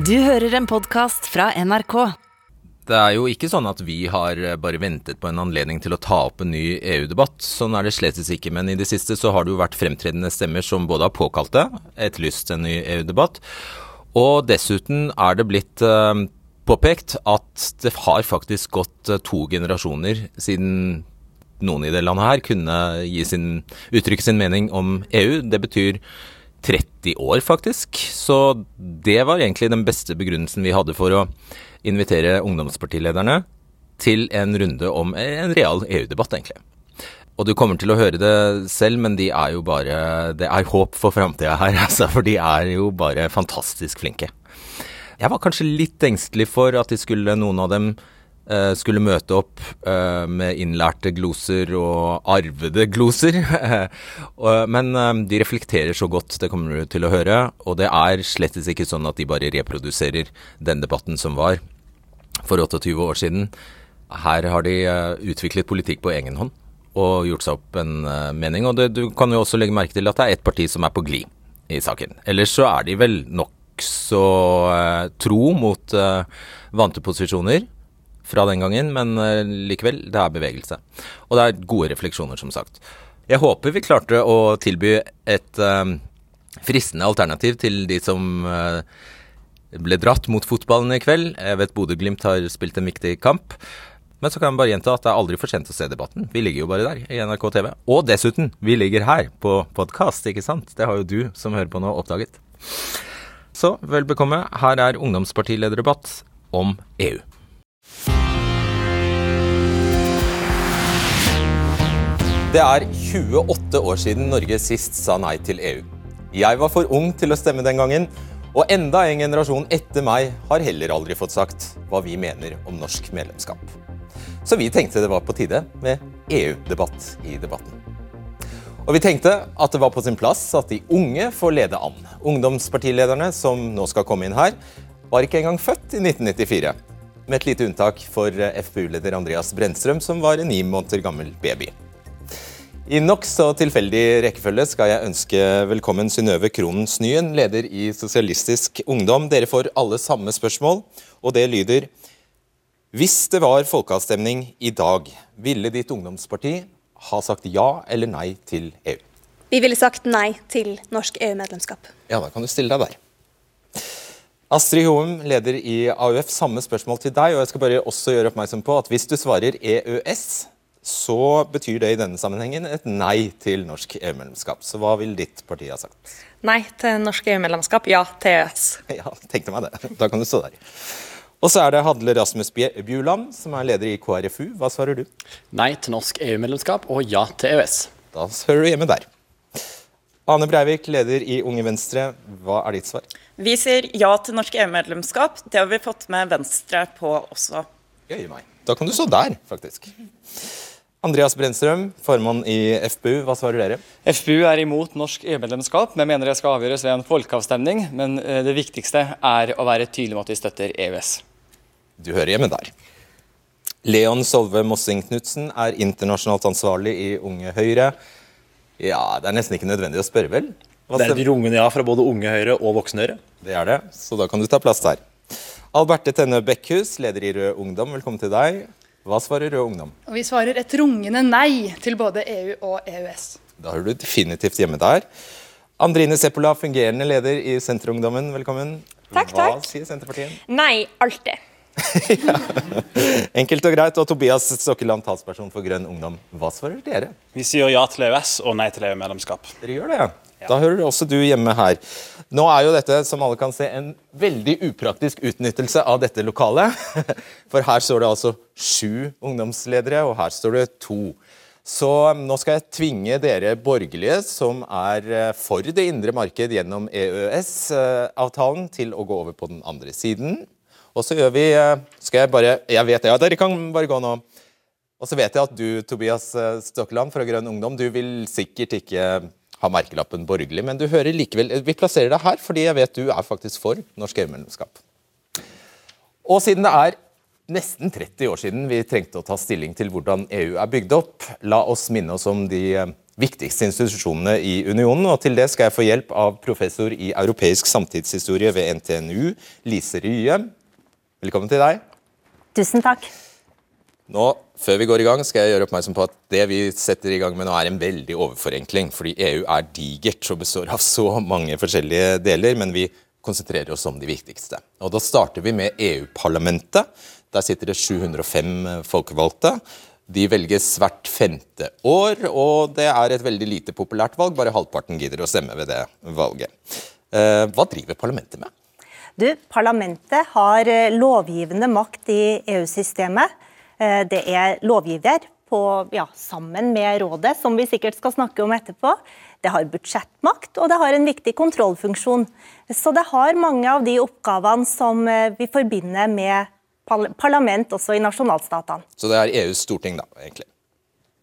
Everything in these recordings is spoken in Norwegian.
Du hører en podkast fra NRK. Det er jo ikke sånn at vi har eh, bare ventet på en anledning til å ta opp en ny EU-debatt. Sånn er det slettes ikke, men i det siste så har det jo vært fremtredende stemmer som både har påkalt det, etterlyst en ny EU-debatt, og dessuten er det blitt uh, påpekt at det har faktisk gått uh, to generasjoner siden noen i det landet her kunne sin, uttrykke sin mening om EU. Det betyr 30 år, faktisk. Så det var egentlig den beste begrunnelsen vi hadde for å invitere ungdomspartilederne til en runde om en real EU-debatt, egentlig. Og du kommer til å høre det selv, men de er jo bare Det er håp for framtida her, altså. For de er jo bare fantastisk flinke. Jeg var kanskje litt engstelig for at de skulle, noen av dem skulle møte opp uh, med innlærte gloser og arvede gloser. Men uh, de reflekterer så godt, det kommer du til å høre. Og det er slettes ikke sånn at de bare reproduserer den debatten som var for 28 år siden. Her har de utviklet politikk på egen hånd og gjort seg opp en mening. Og det, du kan jo også legge merke til at det er ett parti som er på glid i saken. Ellers så er de vel nokså tro mot vante posisjoner fra den gangen, men uh, likevel, det er bevegelse. Og det er gode refleksjoner, som sagt. Jeg håper vi klarte å tilby et uh, fristende alternativ til de som uh, ble dratt mot fotballen i kveld. Jeg vet Bodø-Glimt har spilt en viktig kamp. Men så kan jeg bare gjenta at det er aldri for sent å se debatten. Vi ligger jo bare der i NRK TV. Og dessuten, vi ligger her på podkast, ikke sant? Det har jo du som hører på nå oppdaget. Så vel bekomme, her er ungdomspartilederdebatt om EU. Det er 28 år siden Norge sist sa nei til EU. Jeg var for ung til å stemme den gangen, og enda en generasjon etter meg har heller aldri fått sagt hva vi mener om norsk medlemskap. Så vi tenkte det var på tide med EU-debatt i debatten. Og vi tenkte at det var på sin plass at de unge får lede an. Ungdomspartilederne som nå skal komme inn her, var ikke engang født i 1994. Med et lite unntak for FpU-leder Andreas Brennstrøm, som var en ni måneder gammel baby. I nokså tilfeldig rekkefølge skal jeg ønske velkommen Synnøve Kronen Snyen, leder i Sosialistisk Ungdom. Dere får alle samme spørsmål, og det lyder Hvis det var folkeavstemning i dag, ville ditt ungdomsparti ha sagt ja eller nei til EU? Vi ville sagt nei til norsk EU-medlemskap. Ja, da kan du stille deg der. Astrid Hoem, leder i AUF, samme spørsmål til deg. og jeg skal bare også gjøre oppmerksom på at Hvis du svarer EØS, så betyr det i denne sammenhengen et nei til norsk EU-medlemskap. Så hva vil ditt parti ha sagt? Nei til norsk EU-medlemskap, ja til EØS. Ja, tenkte meg det. Da kan du stå der. Og så er det Hadle Rasmus Bjuland, som er leder i KrFU. Hva svarer du? Nei til norsk EU-medlemskap og ja til EØS. Da hører du hjemme der. Ane Breivik, leder i Unge Venstre. Hva er ditt svar? Vi sier ja til norsk EU-medlemskap. Det har vi fått med Venstre på også. Gøy meg. Da kan du stå der, faktisk. Andreas Brennstrøm, formann i FPU, hva svarer dere? FPU er imot norsk EU-medlemskap. men mener det skal avgjøres ved en folkeavstemning. Men eh, det viktigste er å være tydelig med at vi støtter EØS. Du hører hjemme der. Leon Solve Mossing Knutsen er internasjonalt ansvarlig i Unge Høyre. Ja, Det er nesten ikke nødvendig å spørre, vel? Hva det er et rungende ja fra både Unge Høyre og Voksne Høyre. Det er det, så da kan du ta plass der. Alberte Tenne Bekkhus, leder i Rød Ungdom, velkommen til deg. Hva svarer Rød Ungdom? Og vi svarer et rungende nei til både EU og EØS. Da hører du definitivt hjemme der. Andrine Seppola, fungerende leder i Senterungdommen, velkommen. Takk, takk. Hva sier Senterpartiet? Nei, alltid. ja. Enkelt og greit. Og Tobias Stokkeland, talsperson for Grønn Ungdom. Hva svarer dere? Vi sier ja til EØS og nei til EU-medlemskap. Dere gjør det, ja. Da hører også du hjemme her. Nå er jo dette, som alle kan se, en veldig upraktisk utnyttelse av dette lokalet. For her står det altså sju ungdomsledere, og her står det to. Så nå skal jeg tvinge dere borgerlige, som er eh, for det indre marked gjennom EØS-avtalen, til å gå over på den andre siden. Og så gjør vi eh, Skal jeg bare Jeg vet det, ja, dere kan bare gå nå. Og så vet jeg at du, Tobias eh, Stokkeland fra Grønn Ungdom, du vil sikkert ikke har merkelappen borgerlig, men du hører likevel Vi plasserer deg her fordi jeg vet du er faktisk for norsk EU-medlemskap. Og siden det er nesten 30 år siden vi trengte å ta stilling til hvordan EU er bygd opp, la oss minne oss om de eh, viktigste institusjonene i unionen. og Til det skal jeg få hjelp av professor i europeisk samtidshistorie ved NTNU, Lise Rye. Velkommen til deg. Tusen takk. Nå, Før vi går i gang, skal jeg gjøre oppmerksom på at det vi setter i gang med nå, er en veldig overforenkling. Fordi EU er digert og består av så mange forskjellige deler. Men vi konsentrerer oss om de viktigste. Og Da starter vi med EU-parlamentet. Der sitter det 705 folkevalgte. De velges hvert femte år, og det er et veldig lite populært valg. Bare halvparten gidder å stemme ved det valget. Eh, hva driver parlamentet med? Du, Parlamentet har eh, lovgivende makt i EU-systemet. Eh, det er lovgiver på, ja, sammen med rådet, som vi sikkert skal snakke om etterpå. Det har budsjettmakt, og det har en viktig kontrollfunksjon. Så det har mange av de oppgavene som vi forbinder med parlament også i nasjonalstatene. Så det er EUs storting, da, egentlig?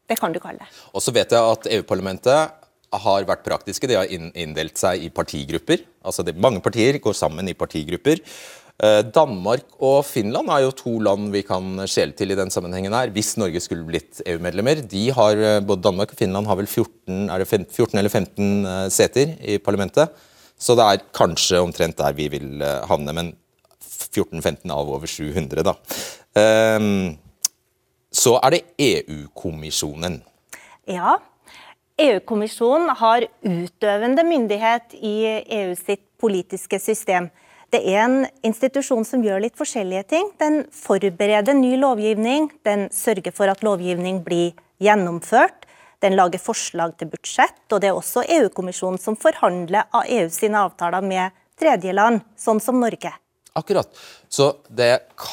Det kan du kalle det. Og så vet jeg at EU-parlamentet har vært praktiske. De har inndelt seg i partigrupper. Altså det, Mange partier går sammen i partigrupper. Eh, Danmark og Finland er jo to land vi kan skjele til i den sammenhengen her, hvis Norge skulle blitt EU-medlemmer. De har, eh, Både Danmark og Finland har vel 14, 14 eller 15 eh, seter i parlamentet. Så det er kanskje omtrent der vi vil havne. Men 14-15 av over 700, da. Um, så er det EU-kommisjonen. Ja. EU-kommisjonen har utøvende myndighet i EU sitt politiske system. Det er en institusjon som gjør litt forskjellige ting. Den forbereder ny lovgivning, den sørger for at lovgivning blir gjennomført. Den lager forslag til budsjett, og det er også EU-kommisjonen som forhandler av EU sine avtaler med tredjeland, sånn som Norge. Akkurat. Så det,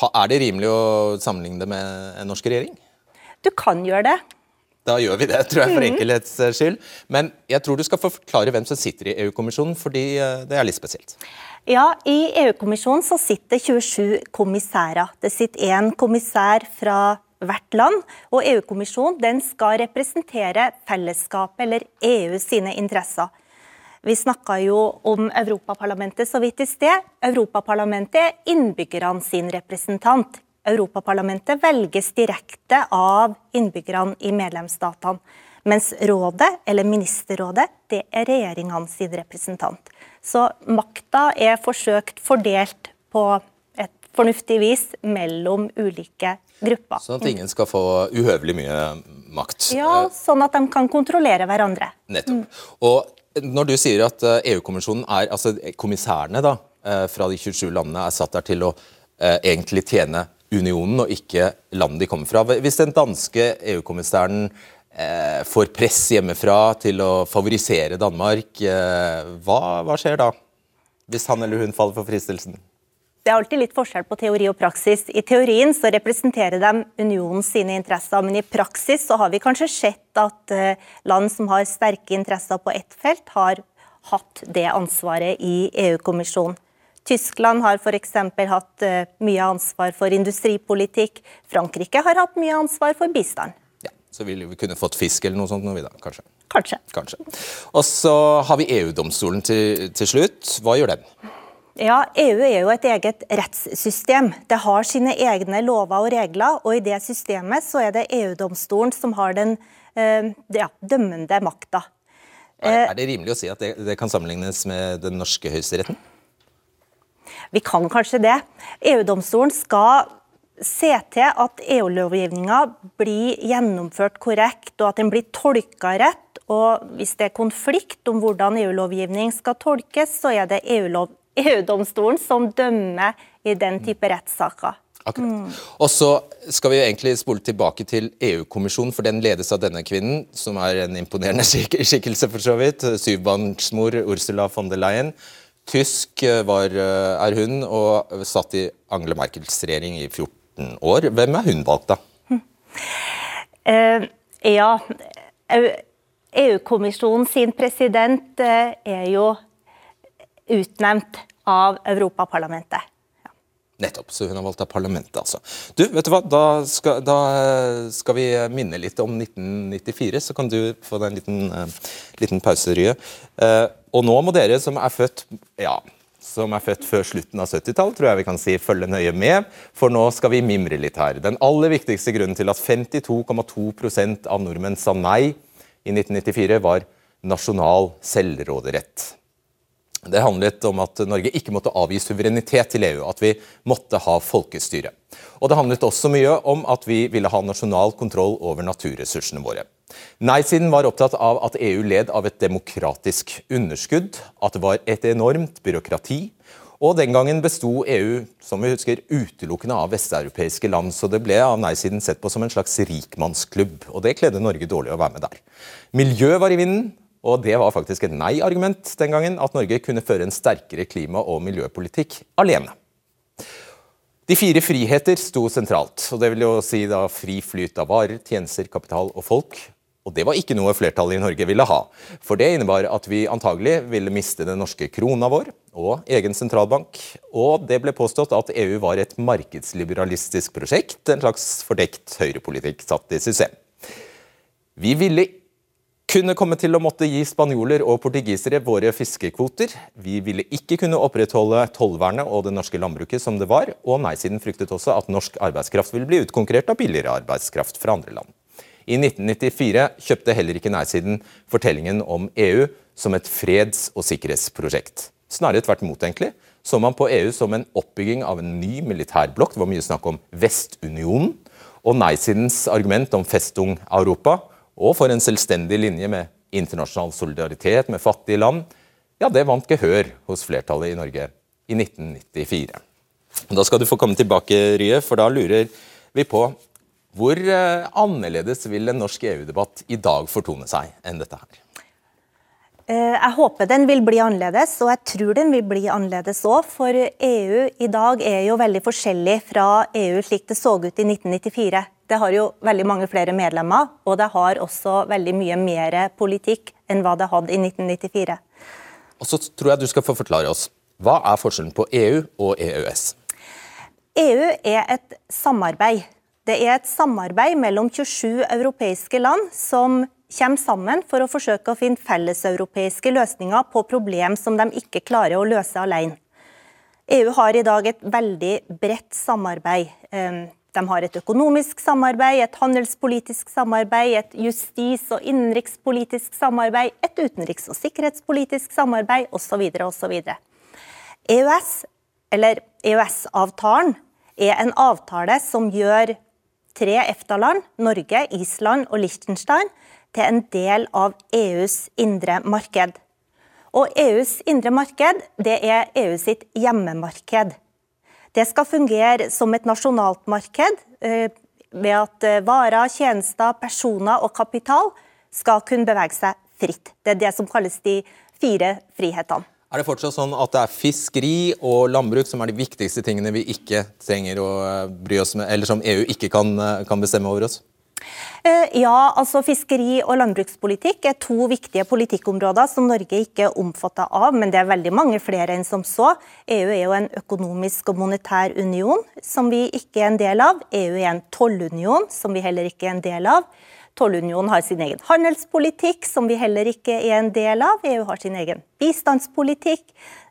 er det rimelig å sammenligne det med en norsk regjering? Du kan gjøre det. Da gjør vi det, tror jeg, for mm. enkelhets skyld. Men jeg tror du skal forklare hvem som sitter i EU-kommisjonen, fordi eh, det er litt spesielt. Ja, I EU-kommisjonen så sitter 27 kommissærer. Det sitter én kommissær fra hvert land. Og EU-kommisjonen skal representere fellesskapet eller EU sine interesser. Vi snakka jo om Europaparlamentet så vidt i sted. Europaparlamentet er innbyggerne sin representant. Europaparlamentet velges direkte av innbyggerne i medlemsstatene. Mens rådet, eller ministerrådet, det er regjeringene sin representant. Så makta er forsøkt fordelt på et fornuftig vis mellom ulike grupper. Sånn at ingen skal få uhøvelig mye makt? Ja, sånn at de kan kontrollere hverandre. Nettopp. Og når du sier at EU-kommisjonen eh, e er altså Kommissærene da, eh, fra de 27 landene er satt der til å eh, egentlig tjene unionen og ikke landet de kommer fra. Hvis den danske EU-kommissæren får press hjemmefra til å favorisere Danmark, eh, hva, hva skjer da? Hvis han eller hun faller for fristelsen? Det er alltid litt forskjell på teori og praksis. I teorien så representerer de unionens sine interesser, men i praksis så har vi kanskje sett at eh, land som har sterke interesser på ett felt, har hatt det ansvaret i EU-kommisjonen. Tyskland har f.eks. hatt eh, mye ansvar for industripolitikk. Frankrike har hatt mye ansvar for bistand. Så ville vi kunne fått fisk eller noe sånt nå, vi da, kanskje? Kanskje. kanskje. Og så har vi EU-domstolen til, til slutt. Hva gjør den? Ja, EU er jo et eget rettssystem. Det har sine egne lover og regler. og I det systemet så er det EU-domstolen som har den uh, ja, dømmende makta. Er, er det rimelig å si at det, det kan sammenlignes med den norske høyesteretten? Vi kan kanskje det. EU-domstolen skal se til at EU-lovgivninga blir gjennomført korrekt, og at den blir tolka rett. Og hvis det er konflikt om hvordan EU-lovgivning skal tolkes, så er det EU-domstolen EU-domstolen som dømmer i den type rettssaker. Akkurat. Og så skal vi egentlig spole tilbake til EU-kommisjonen, for den ledes av denne kvinnen, som er en imponerende skik skikkelse, for så vidt. Syvbarnsmor Ursula von der Leyen. Tysk eh, var, eh, er hun, og satt i Angela Merkels regjering i 14 år. Hvem er hun valgt, da? Uh, ja, EU-kommisjonen sin president uh, er jo utnevnt av Europaparlamentet. Ja. Nettopp, så hun har valgt av parlamentet, altså. Du, vet du hva, da skal, da skal, vi minne litt om 1994, så kan du få deg en liten, uh, liten pause, Rye. Uh, og nå må dere som er født ja, som er født før slutten av 70-tallet, tror jeg vi kan si, følge nøye med. For nå skal vi mimre litt her. Den aller viktigste grunnen til at 52,2 av nordmenn sa nei i 1994 var nasjonal selvråderett. Det handlet om at Norge ikke måtte avgi suverenitet til EU, at vi måtte ha folkestyre. Og det handlet også mye om at vi ville ha nasjonal kontroll over naturressursene våre. Nei-siden var opptatt av at EU led av et demokratisk underskudd, at det var et enormt byråkrati. Og den gangen besto EU som vi husker, utelukkende av vesteuropeiske land, så det ble av nei-siden sett på som en slags rikmannsklubb. Og det kledde Norge dårlig å være med der. Miljø var i vinden, og det var faktisk et nei-argument den gangen, at Norge kunne føre en sterkere klima- og miljøpolitikk alene. De fire friheter sto sentralt, og det vil jo si da fri flyt av varer, tjenester, kapital og folk. Og det var ikke noe flertallet i Norge ville ha. For det innebar at vi antagelig ville miste den norske krona vår og egen sentralbank. Og det ble påstått at EU var et markedsliberalistisk prosjekt, en slags fordekt høyrepolitikk satt i system. Vi ville kunne komme til å måtte gi spanjoler og portugisere våre fiskekvoter. Vi ville ikke kunne opprettholde tollvernet og det norske landbruket som det var, og nei-siden fryktet også at norsk arbeidskraft ville bli utkonkurrert av billigere arbeidskraft fra andre land. I 1994 kjøpte heller ikke nei-siden fortellingen om EU som et freds- og sikkerhetsprosjekt. Snarere tvert imot, egentlig, så man på EU som en oppbygging av en ny militærblokk. Det var mye snakk om Vestunionen. Og nei-sidens argument om Festung Europa og for en selvstendig linje med internasjonal solidaritet med fattige land, ja, det vant gehør hos flertallet i Norge i 1994. Da skal du få komme tilbake, Rye, for da lurer vi på hvor eh, annerledes vil en norsk EU-debatt i dag fortone seg enn dette her? Eh, jeg håper den vil bli annerledes, og jeg tror den vil bli annerledes òg. For EU i dag er jo veldig forskjellig fra EU slik det så ut i 1994. Det har jo veldig mange flere medlemmer, og det har også veldig mye mer politikk enn hva det hadde i 1994. Og så tror jeg du skal få forklare oss. Hva er forskjellen på EU og EØS? EU er et samarbeid. Det er et samarbeid mellom 27 europeiske land som kommer sammen for å forsøke å finne felleseuropeiske løsninger på problem som de ikke klarer å løse alene. EU har i dag et veldig bredt samarbeid. Ehm, de har et økonomisk samarbeid, et handelspolitisk samarbeid, et justis- og innenrikspolitisk samarbeid, et utenriks- og sikkerhetspolitisk samarbeid osv. osv. EØS, eller EØS-avtalen, er en avtale som gjør tre EFTA-land, Norge, Island og Liechtenstein, til en del av EUs indre marked. Og EUs indre marked det er EU sitt hjemmemarked. Det skal fungere som et nasjonalt marked eh, ved at eh, varer, tjenester, personer og kapital skal kunne bevege seg fritt. Det er det som kalles de fire frihetene. Er det fortsatt sånn at det er fiskeri og landbruk som er de viktigste tingene vi ikke trenger å eh, bry oss med, eller som EU ikke kan, kan bestemme over oss? Eh, ja, altså Fiskeri- og landbrukspolitikk er to viktige politikkområder som Norge ikke er omfattet av, men det er veldig mange flere enn som så. EU er jo en økonomisk og monetær union som vi ikke er en del av. EU er en tollunion som vi heller ikke er en del av. Tollunionen har sin egen handelspolitikk, som vi heller ikke er en del av. EU har sin egen bistandspolitikk,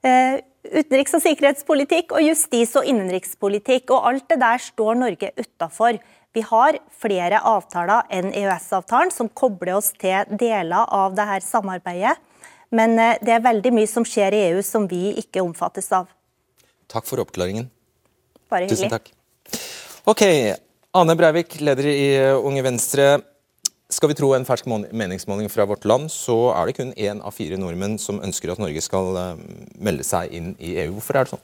eh, utenriks- og sikkerhetspolitikk og justis- og innenrikspolitikk. Og alt det der står Norge utafor. Vi har flere avtaler enn EØS-avtalen som kobler oss til deler av dette samarbeidet. Men eh, det er veldig mye som skjer i EU som vi ikke omfattes av. Takk for oppklaringen. Bare hyggelig. Tusen takk. Ok, Ane Breivik, leder i Unge Venstre. Skal vi tro en fersk meningsmåling fra vårt land, så er det kun én av fire nordmenn som ønsker at Norge skal eh, melde seg inn i EU. Hvorfor er det sånn?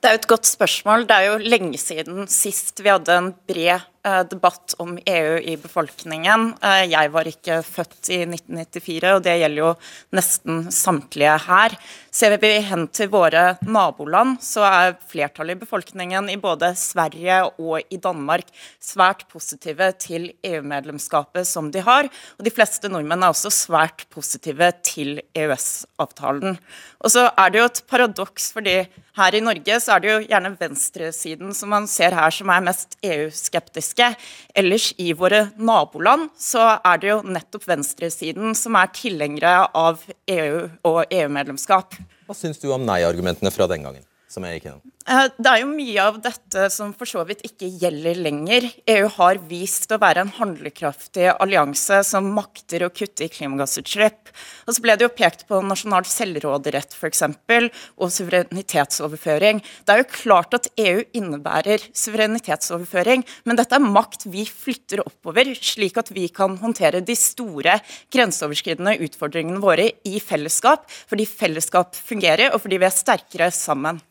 Det er jo et godt spørsmål. Det er jo lenge siden sist vi hadde en bred debatt om EU i befolkningen. Eh, jeg var ikke født i 1994, og det gjelder jo nesten samtlige her. Ser vi hen til våre naboland, så er flertallet i befolkningen i både Sverige og i Danmark svært positive til EU-medlemskapet som de har. Og de fleste nordmenn er også svært positive til EØS-avtalen. Og så er det jo et paradoks, fordi her i Norge så er det jo gjerne venstresiden som man ser her som er mest EU-skeptisk politiske. Ellers i våre naboland så er det jo nettopp venstresiden som er tilhengere av EU og EU-medlemskap. Hva syns du om nei-argumentene fra den gangen? som jeg gikk gjennom? Eh, det er jo mye av dette som for så vidt ikke gjelder lenger. EU har vist å være en handlekraftig allianse som makter å kutte i klimagassutslipp. Og så ble det jo pekt på nasjonal selvråderett f.eks. og suverenitetsoverføring. Det er jo klart at EU innebærer suverenitetsoverføring, men dette er makt vi flytter oppover, slik at vi kan håndtere de store grenseoverskridende utfordringene våre i fellesskap, fordi fellesskap fungerer, og fordi vi er sterkere sammen.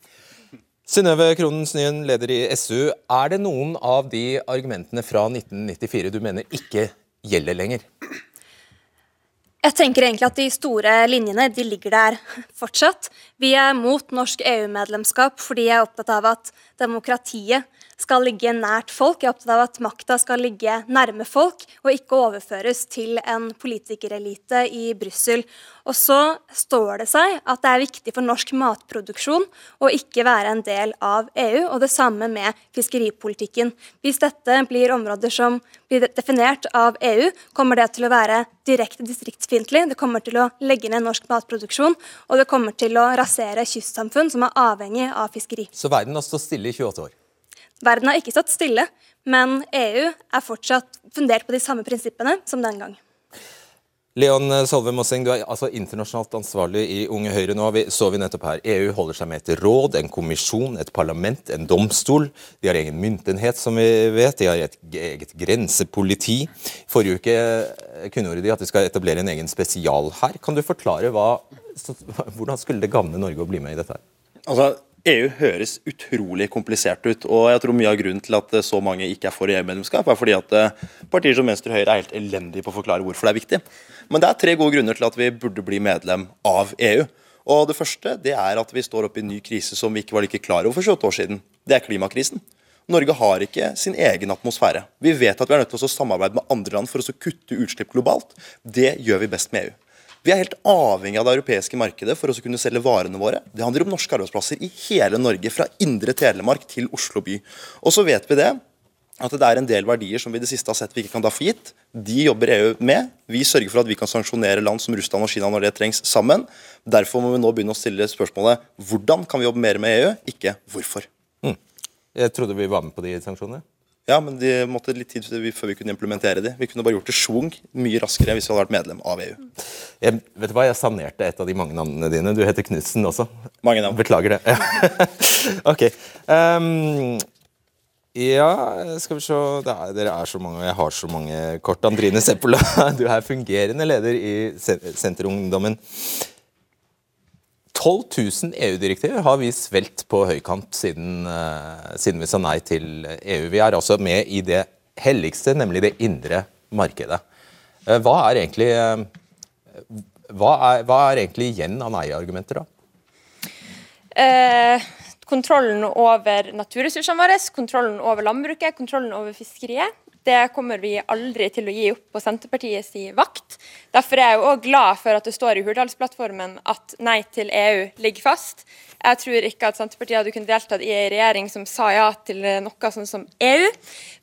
Synnøve Kronen Snyen, leder i SU. Er det noen av de argumentene fra 1994 du mener ikke gjelder lenger? Jeg tenker egentlig at De store linjene de ligger der fortsatt. Vi er mot norsk EU-medlemskap fordi jeg er opptatt av at demokratiet skal ligge nært folk. Jeg er opptatt av at makta skal ligge nærme folk, og ikke overføres til en politikerelite i Brussel. Og så står det seg at det er viktig for norsk matproduksjon å ikke være en del av EU, og det samme med fiskeripolitikken. Hvis dette blir områder som blir definert av EU, kommer det til å være direkte distriktsfiendtlig. Det kommer til å legge ned norsk matproduksjon, og det kommer til å rasere kystsamfunn som er avhengig av fiskeri. Så verden har stått stille i 28 år? Verden har ikke stått stille, men EU er fortsatt fundert på de samme prinsippene som den gang. Leon Solve Mosseng, du er altså internasjonalt ansvarlig i Unge Høyre nå. Vi så vi nettopp her. EU holder seg med et råd, en kommisjon, et parlament, en domstol. De har egen myntenhet, som vi vet. De har et eget grensepoliti. Forrige uke kunngjorde de at de skal etablere en egen spesialhær. Kan du forklare hva, hvordan skulle det gagne Norge å bli med i dette? her? Altså, EU høres utrolig komplisert ut. og jeg tror Mye av grunnen til at så mange ikke er for EU-medlemskap, er fordi at eh, partier som Venstre og Høyre er helt elendige på å forklare hvorfor det er viktig. Men det er tre gode grunner til at vi burde bli medlem av EU. Og Det første det er at vi står oppe i en ny krise som vi ikke var like klar over for 28 år siden. Det er klimakrisen. Norge har ikke sin egen atmosfære. Vi vet at vi er nødt til å samarbeide med andre land for å kutte utslipp globalt. Det gjør vi best med EU. Vi er helt avhengig av det europeiske markedet for å kunne selge varene våre. Det handler om norske arbeidsplasser i hele Norge, fra indre Telemark til Oslo by. Og så vet vi det, at det er en del verdier som vi i det siste har sett vi ikke kan ta for gitt. De jobber EU med. Vi sørger for at vi kan sanksjonere land som Russland og Kina når det trengs sammen. Derfor må vi nå begynne å stille spørsmålet hvordan kan vi jobbe mer med EU, ikke hvorfor. Mm. Jeg trodde vi var med på de sanksjonene. Ja, men det måtte litt tid før vi kunne implementere de. Vi kunne bare gjort det schwung mye raskere hvis vi hadde vært medlem av EU. Jeg, vet du hva, jeg sanerte et av de mange navnene dine. Du heter Knutsen også. Mange navn. Beklager det. ok. Um, ja, skal vi se er, Dere er så mange, og jeg har så mange kort. Andrine Seppola, du er fungerende leder i Senterungdommen. 12 000 EU-direktiver har vi svelgt på høykant siden, uh, siden, vi sa nei til EU. Vi er altså med i det helligste, nemlig det indre markedet. Uh, hva, er egentlig, uh, hva, er, hva, er egentlig, igjen av nei-argumenter, da? kontrollen over naturressursene våre, kontrollen over landbruket, kontrollen over fiskeriet. Det kommer vi aldri til å gi opp på Senterpartiets vakt. Derfor er jeg òg glad for at det står i Hurdalsplattformen at nei til EU ligger fast. Jeg tror ikke at Senterpartiet hadde kunnet deltatt i en regjering som sa ja til noe sånn som EU.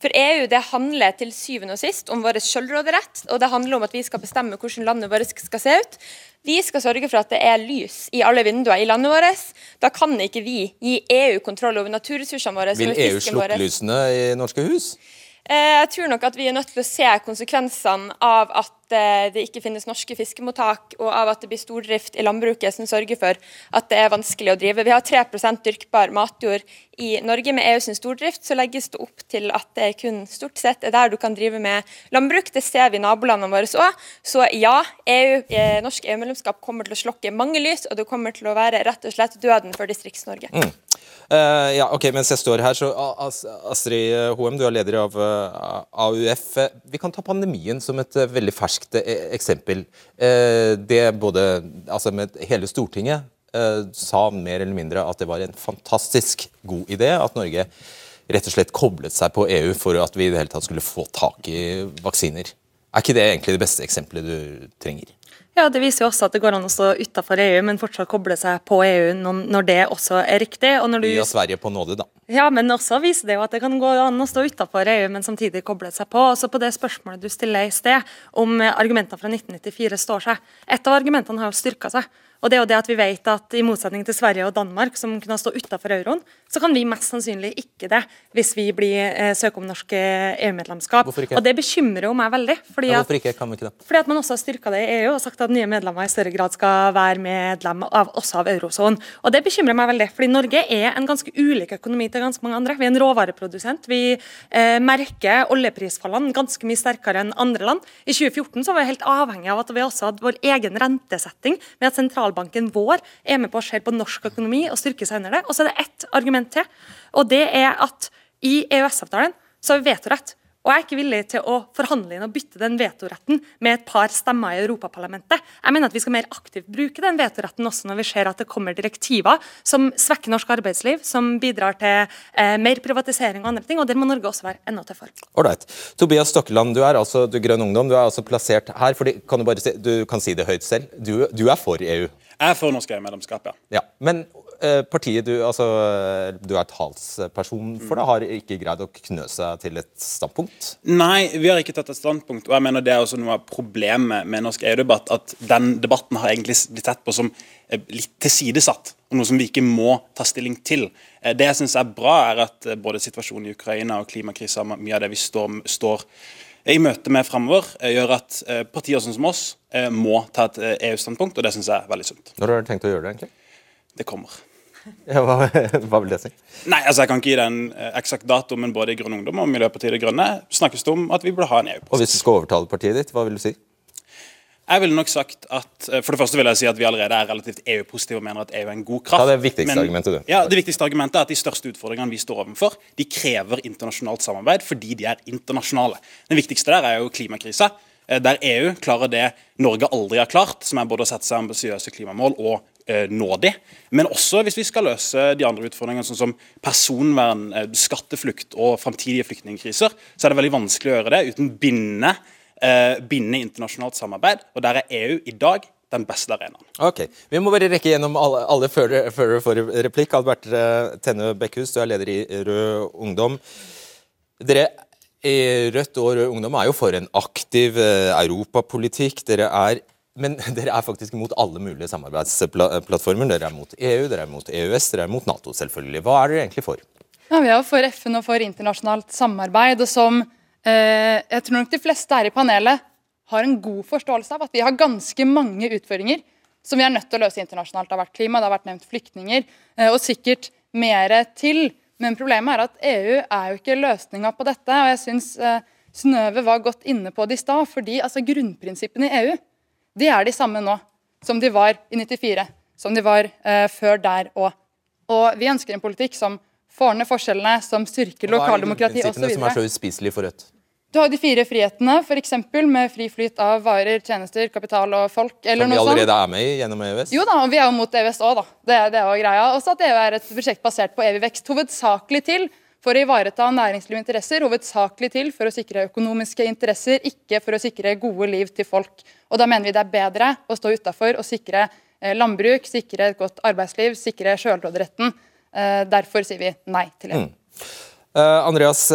For EU det handler til syvende og sist om vår selvråderett, og det handler om at vi skal bestemme hvordan landet vårt skal se ut. Vi skal sørge for at det er lys i alle vinduer i landet vårt. Da kan ikke vi gi EU kontroll over naturressursene våre. Vil EU slukke lysene i norske hus? Eh, jeg tror nok at vi er nødt til å se konsekvensene av at eh, det ikke finnes norske fiskemottak, og av at det blir stordrift i landbruket som sørger for at det er vanskelig å drive. Vi har 3% dyrkbar matjord i Norge. Med EU sin stordrift så legges det opp til at det kun stort sett er der du kan drive med landbruk. Det ser vi i nabolandene våre òg. Så ja, EU, eh, norsk EU-medlemskap kommer til å slokke mange lys, og det kommer til å være rett og slett døden for Distrikts-Norge. Mm. Uh, ja, ok, Mens jeg står her, så Astrid Hoem, du er leder av uh, AUF. Vi kan ta pandemien som et uh, veldig ferskt eksempel. det både, altså med Hele Stortinget sa mer eller mindre at det var en fantastisk god idé at Norge rett og slett koblet seg på EU for at vi i det hele tatt skulle få tak i vaksiner. Er ikke det egentlig det beste eksempelet du trenger? Ja, Det viser jo også at det går an å stå utenfor EU, men fortsatt koble seg på EU når det også er riktig. Og når du... Via Sverige på nåde, da. Ja, men også viser det jo at det kan gå an å stå utenfor EU, men samtidig koble seg på. Også på det spørsmålet du stiller i sted, om argumentene fra 1994 står seg. Et av argumentene har jo styrka seg. Og det er jo det at vi vet at I motsetning til Sverige og Danmark, som kunne stå utenfor euroen, så kan vi mest sannsynlig ikke det hvis vi blir eh, søker om norsk EU-medlemskap. Og Det bekymrer jo meg veldig. Fordi ja, hvorfor ikke? Kan vi ikke det? Fordi at man også har styrka det i EU og sagt at nye medlemmer i større grad skal være medlem av, også av eurosonen. Og Det bekymrer meg veldig, fordi Norge er en ganske ulik økonomi til ganske mange andre. Vi er en råvareprodusent. Vi eh, merker oljeprisfallene ganske mye sterkere enn andre land. I 2014 så var vi helt avhengig av at vi også hadde vår egen rentesetting, med at sentralbanken vår er med på å se på norsk økonomi og styrke seg under det. Og så er det ett argument til, og det er at i EØS-avtalen så har vi vetorett. Og jeg er ikke villig til å forhandle inn og bytte den vetoretten med et par stemmer i Europaparlamentet. Jeg mener at vi skal mer aktivt bruke den vetoretten også når vi ser at det kommer direktiver som svekker norsk arbeidsliv, som bidrar til eh, mer privatisering og andre ting, og der må Norge også være enda tøffere. Ålreit. Tobias Stokkeland, du er altså du Grønn Ungdom, du er altså plassert her. fordi kan Du bare si, du kan si det høyt selv. Du, du er for EU? Er for norsk EU-medlemskap, ja. ja. Men Eh, partiet du, altså, du er talsperson for det, har ikke greid å knø seg til et standpunkt? Nei, vi har ikke tatt et standpunkt. og jeg mener Det er også noe av problemet med norsk EU-debatt. At den debatten har egentlig blitt sett på som eh, litt tilsidesatt. og Noe som vi ikke må ta stilling til. Eh, det jeg synes er bra, er at både situasjonen i Ukraina og klimakrisa, mye av det vi står, står i møte med fremover, gjør at partier sånn som oss må ta et EU-standpunkt, og det syns jeg er veldig sunt. Når har du tenkt å gjøre det, egentlig? Det kommer. Ja, hva, hva, vil det si? Nei, altså Jeg kan ikke gi den en eksakt dato, men både i Grønn Ungdom og Miljøpartiet De Grønne snakkes det om at vi burde ha en EU-prosess. Og Hvis du skal overtale partiet ditt, hva vil du si? Jeg ville nok sagt at, uh, For det første vil jeg si at vi allerede er relativt EU-positive og mener at EU er en god kraft. Ta det viktigste men, argumentet, du. Ja, Det viktigste argumentet er at de største utfordringene vi står overfor, de krever internasjonalt samarbeid fordi de er internasjonale. Den viktigste der er jo klimakrisa eh, der EU klarer det Norge aldri har klart, som er både å sette seg ambisiøse klimamål og Eh, nå de. Men også hvis vi skal løse de andre utfordringene, sånn som personvern, eh, skatteflukt og framtidige flyktningkriser, så er det veldig vanskelig å gjøre det uten bindende, eh, binde internasjonalt samarbeid. Og der er EU i dag den beste arenaen. Ok, Vi må bare rekke gjennom alle, alle før dere får replikk. Albert Tenne Bekkhus, du er leder i Rød Ungdom. Dere i Rødt og Rød Ungdom er jo for en aktiv europapolitikk. Dere er men dere er faktisk imot alle mulige samarbeidsplattformer. Dere er mot EU, dere er mot EØS, dere er mot Nato, selvfølgelig. Hva er dere egentlig for? Ja, Vi er for FN og for internasjonalt samarbeid. og som eh, Jeg tror nok de fleste her i panelet har en god forståelse av at vi har ganske mange utfordringer som vi er nødt til å løse internasjonalt. Det har vært klima, det har vært nevnt flyktninger, eh, og sikkert mer til. Men problemet er at EU er jo ikke løsninga på dette. og jeg synes eh, Snøve var godt inne på det i stad. fordi altså, Grunnprinsippene i EU de er de samme nå som de var i 94, som de var eh, før der òg. Og vi ønsker en politikk som får ned forskjellene, som styrker lokaldemokrati osv. Hva er de prinsippene som er så uspiselige for Rødt? Du har de fire frihetene, f.eks. med fri flyt av varer, tjenester, kapital og folk. eller noe sånt. Som vi allerede er med i gjennom EØS? Jo da, og vi er jo mot EØS òg, da. Det, det er jo greia. Også at EU er et prosjekt basert på evig vekst. Hovedsakelig til for å ivareta næringslivets interesser, hovedsakelig til for å sikre økonomiske interesser, ikke for å sikre gode liv til folk. Og Da mener vi det er bedre å stå utafor og sikre eh, landbruk, sikre et godt arbeidsliv, sikre sjølråderetten. Eh, derfor sier vi nei til det. Mm. Uh, Andreas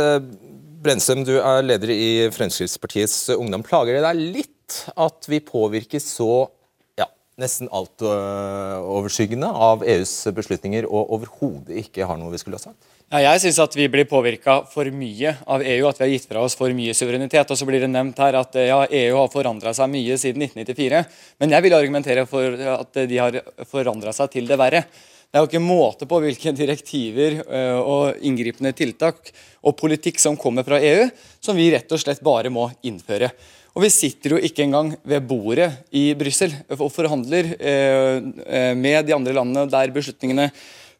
Brensum, du er leder i Fremskrittspartiets Ungdom. Plager det deg litt at vi påvirkes så ja, nesten altoverskyggende av EUs beslutninger og overhodet ikke har noe vi skulle ha sagt? Ja, jeg syns at vi blir påvirka for mye av EU, at vi har gitt fra oss for mye suverenitet. Og så blir det nevnt her at ja, EU har forandra seg mye siden 1994. Men jeg vil argumentere for at de har forandra seg til det verre. Det er jo ikke måte på hvilke direktiver eh, og inngripende tiltak og politikk som kommer fra EU, som vi rett og slett bare må innføre. Og Vi sitter jo ikke engang ved bordet i Brussel og forhandler eh, eh, med de andre landene der beslutningene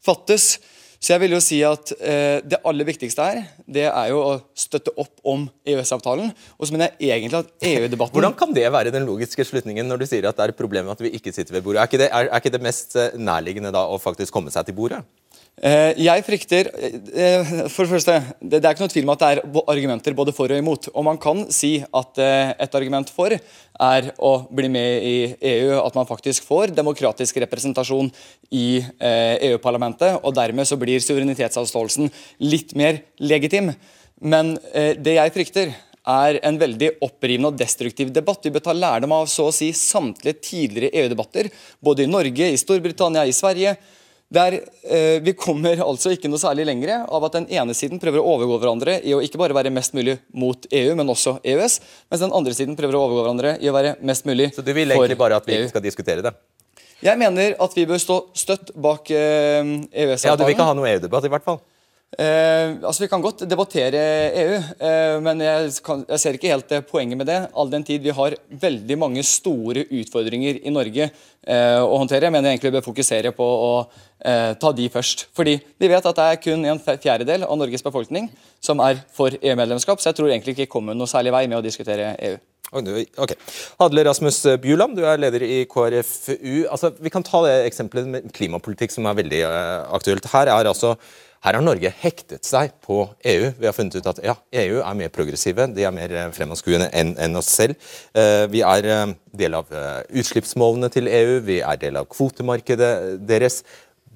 fattes. Så jeg vil jo si at eh, Det aller viktigste her, det er jo å støtte opp om EØS-avtalen. Og så mener jeg egentlig at EU-debatten Hvordan kan det være den logiske slutningen når du sier at det er et problem at vi ikke sitter ved bordet? Er ikke det, er, er ikke det mest eh, nærliggende da å faktisk komme seg til bordet? Eh, jeg frykter eh, For det første, det er ikke noe tvil om at det er argumenter både for og imot. Og man kan si at eh, et argument for er å bli med i EU, at man faktisk får demokratisk representasjon i EU-parlamentet, og dermed så blir suverenitetsavståelsen litt mer legitim. Men det jeg frykter, er en veldig opprivende og destruktiv debatt. Vi bør ta lærdom av så å si samtlige tidligere EU-debatter, både i Norge, i Storbritannia, i Sverige. Der eh, Vi kommer altså ikke noe særlig lenger av at den ene siden prøver å overgå hverandre i å ikke bare være mest mulig mot EU, men også EØS, mens den andre siden prøver å overgå hverandre i å være mest mulig for EU. Så du vil egentlig bare at vi ikke skal diskutere det? Jeg mener at vi bør stå støtt bak eh, EØS-avtalen. Ja, Du vil ikke ha noe EU-debatt, i hvert fall? Eh, altså Vi kan godt debattere EU, eh, men jeg, kan, jeg, ser ikke helt eh, poenget med det. All den tid vi har veldig mange store utfordringer i Norge eh, å håndtere. Jeg mener egentlig vi bør fokusere på å eh, ta de først. Fordi vi vet at det er kun en fjerdedel av Norges befolkning som er for EU-medlemskap, så jeg tror egentlig ikke vi kommer noe særlig vei med å diskutere EU. Ok. Hadle Rasmus Bjuland, du er leder i KrFU. Altså, vi kan ta det eksempelet med klimapolitikk som er veldig uh, aktuelt. Her, er altså, her har Norge hektet seg på EU. Vi har funnet ut at ja, EU er mer progressive, de er mer eh, fremadskuende enn en oss selv. Uh, vi er uh, del av utslippsmålene til EU, vi er del av kvotemarkedet deres.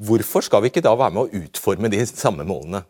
Hvorfor skal vi ikke da være med å utforme de samme målene?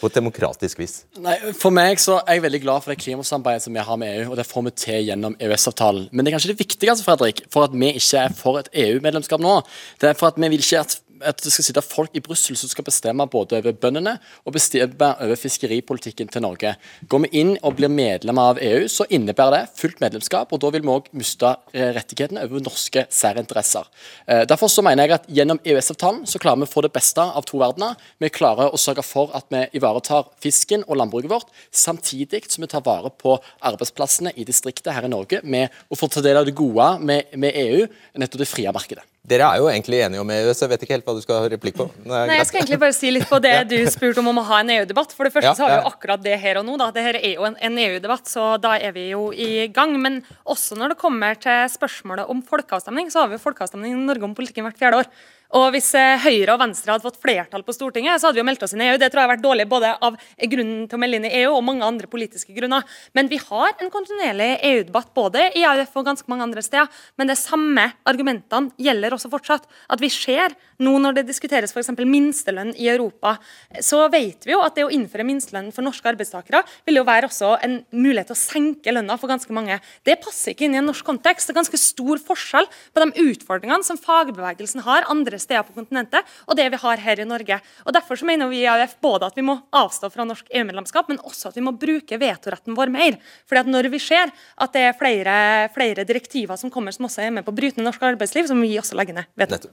på et demokratisk vis? Nei, For meg så er jeg veldig glad for det klimasamarbeidet som vi har med EU, og det får vi til gjennom EØS-avtalen. Men det er kanskje det viktigste Fredrik, for at vi ikke er for et EU-medlemskap nå. Det er for at vi vil ikke at at det skal sitte folk i Brussel som skal bestemme både over bøndene og bestemme over fiskeripolitikken til Norge. Går vi inn og blir medlem av EU, så innebærer det fullt medlemskap, og da vil vi òg miste eh, rettighetene over norske særinteresser. Eh, derfor så mener jeg at gjennom EØS-avtalen så klarer vi å få det beste av to verdener. Vi klarer å sørge for at vi ivaretar fisken og landbruket vårt, samtidig som vi tar vare på arbeidsplassene i distriktet her i Norge med å få ta del av det gode med, med EU, nettopp det frie markedet. Dere er jo egentlig enige om EØS, jeg vet ikke helt hva du skal ha replikk på. Nei, Jeg skal egentlig bare si litt på det du spurte om om å ha en EU-debatt. For det første Ja, så har vi jo akkurat det her og nå. da. Det her er jo en, en EU-debatt, så da er vi jo i gang. Men også når det kommer til spørsmålet om folkeavstemning, så har vi jo folkeavstemning i Norge om politikken hvert fjerde år. Og hvis eh, Høyre og Venstre hadde fått flertall på Stortinget, så hadde vi jo meldt oss inn i EU. Det tror jeg har vært dårlig både av grunnen til å melde inn i EU og mange andre politiske grunner. Men vi har en kontinuerlig EU-debatt både i AUF og ganske mange andre steder. Men de samme argumentene gjelder også fortsatt. At vi ser nå når det diskuteres f.eks. minstelønn i Europa, så vet vi jo at det å innføre minstelønn for norske arbeidstakere vil jo være også en mulighet til å senke lønna for ganske mange. Det passer ikke inn i en norsk kontekst. Det er ganske stor forskjell på de utfordringene som fagbevegelsen har andre steder på kontinentet, og det vi har her i Norge. Og Derfor så mener vi i AUF både at vi må avstå fra norsk EU-medlemskap, men også at vi må bruke vetoretten vår mer. Fordi at Når vi ser at det er flere, flere direktiver som kommer som også er med på å bryte norsk arbeidsliv, så må vi også legge ned veto.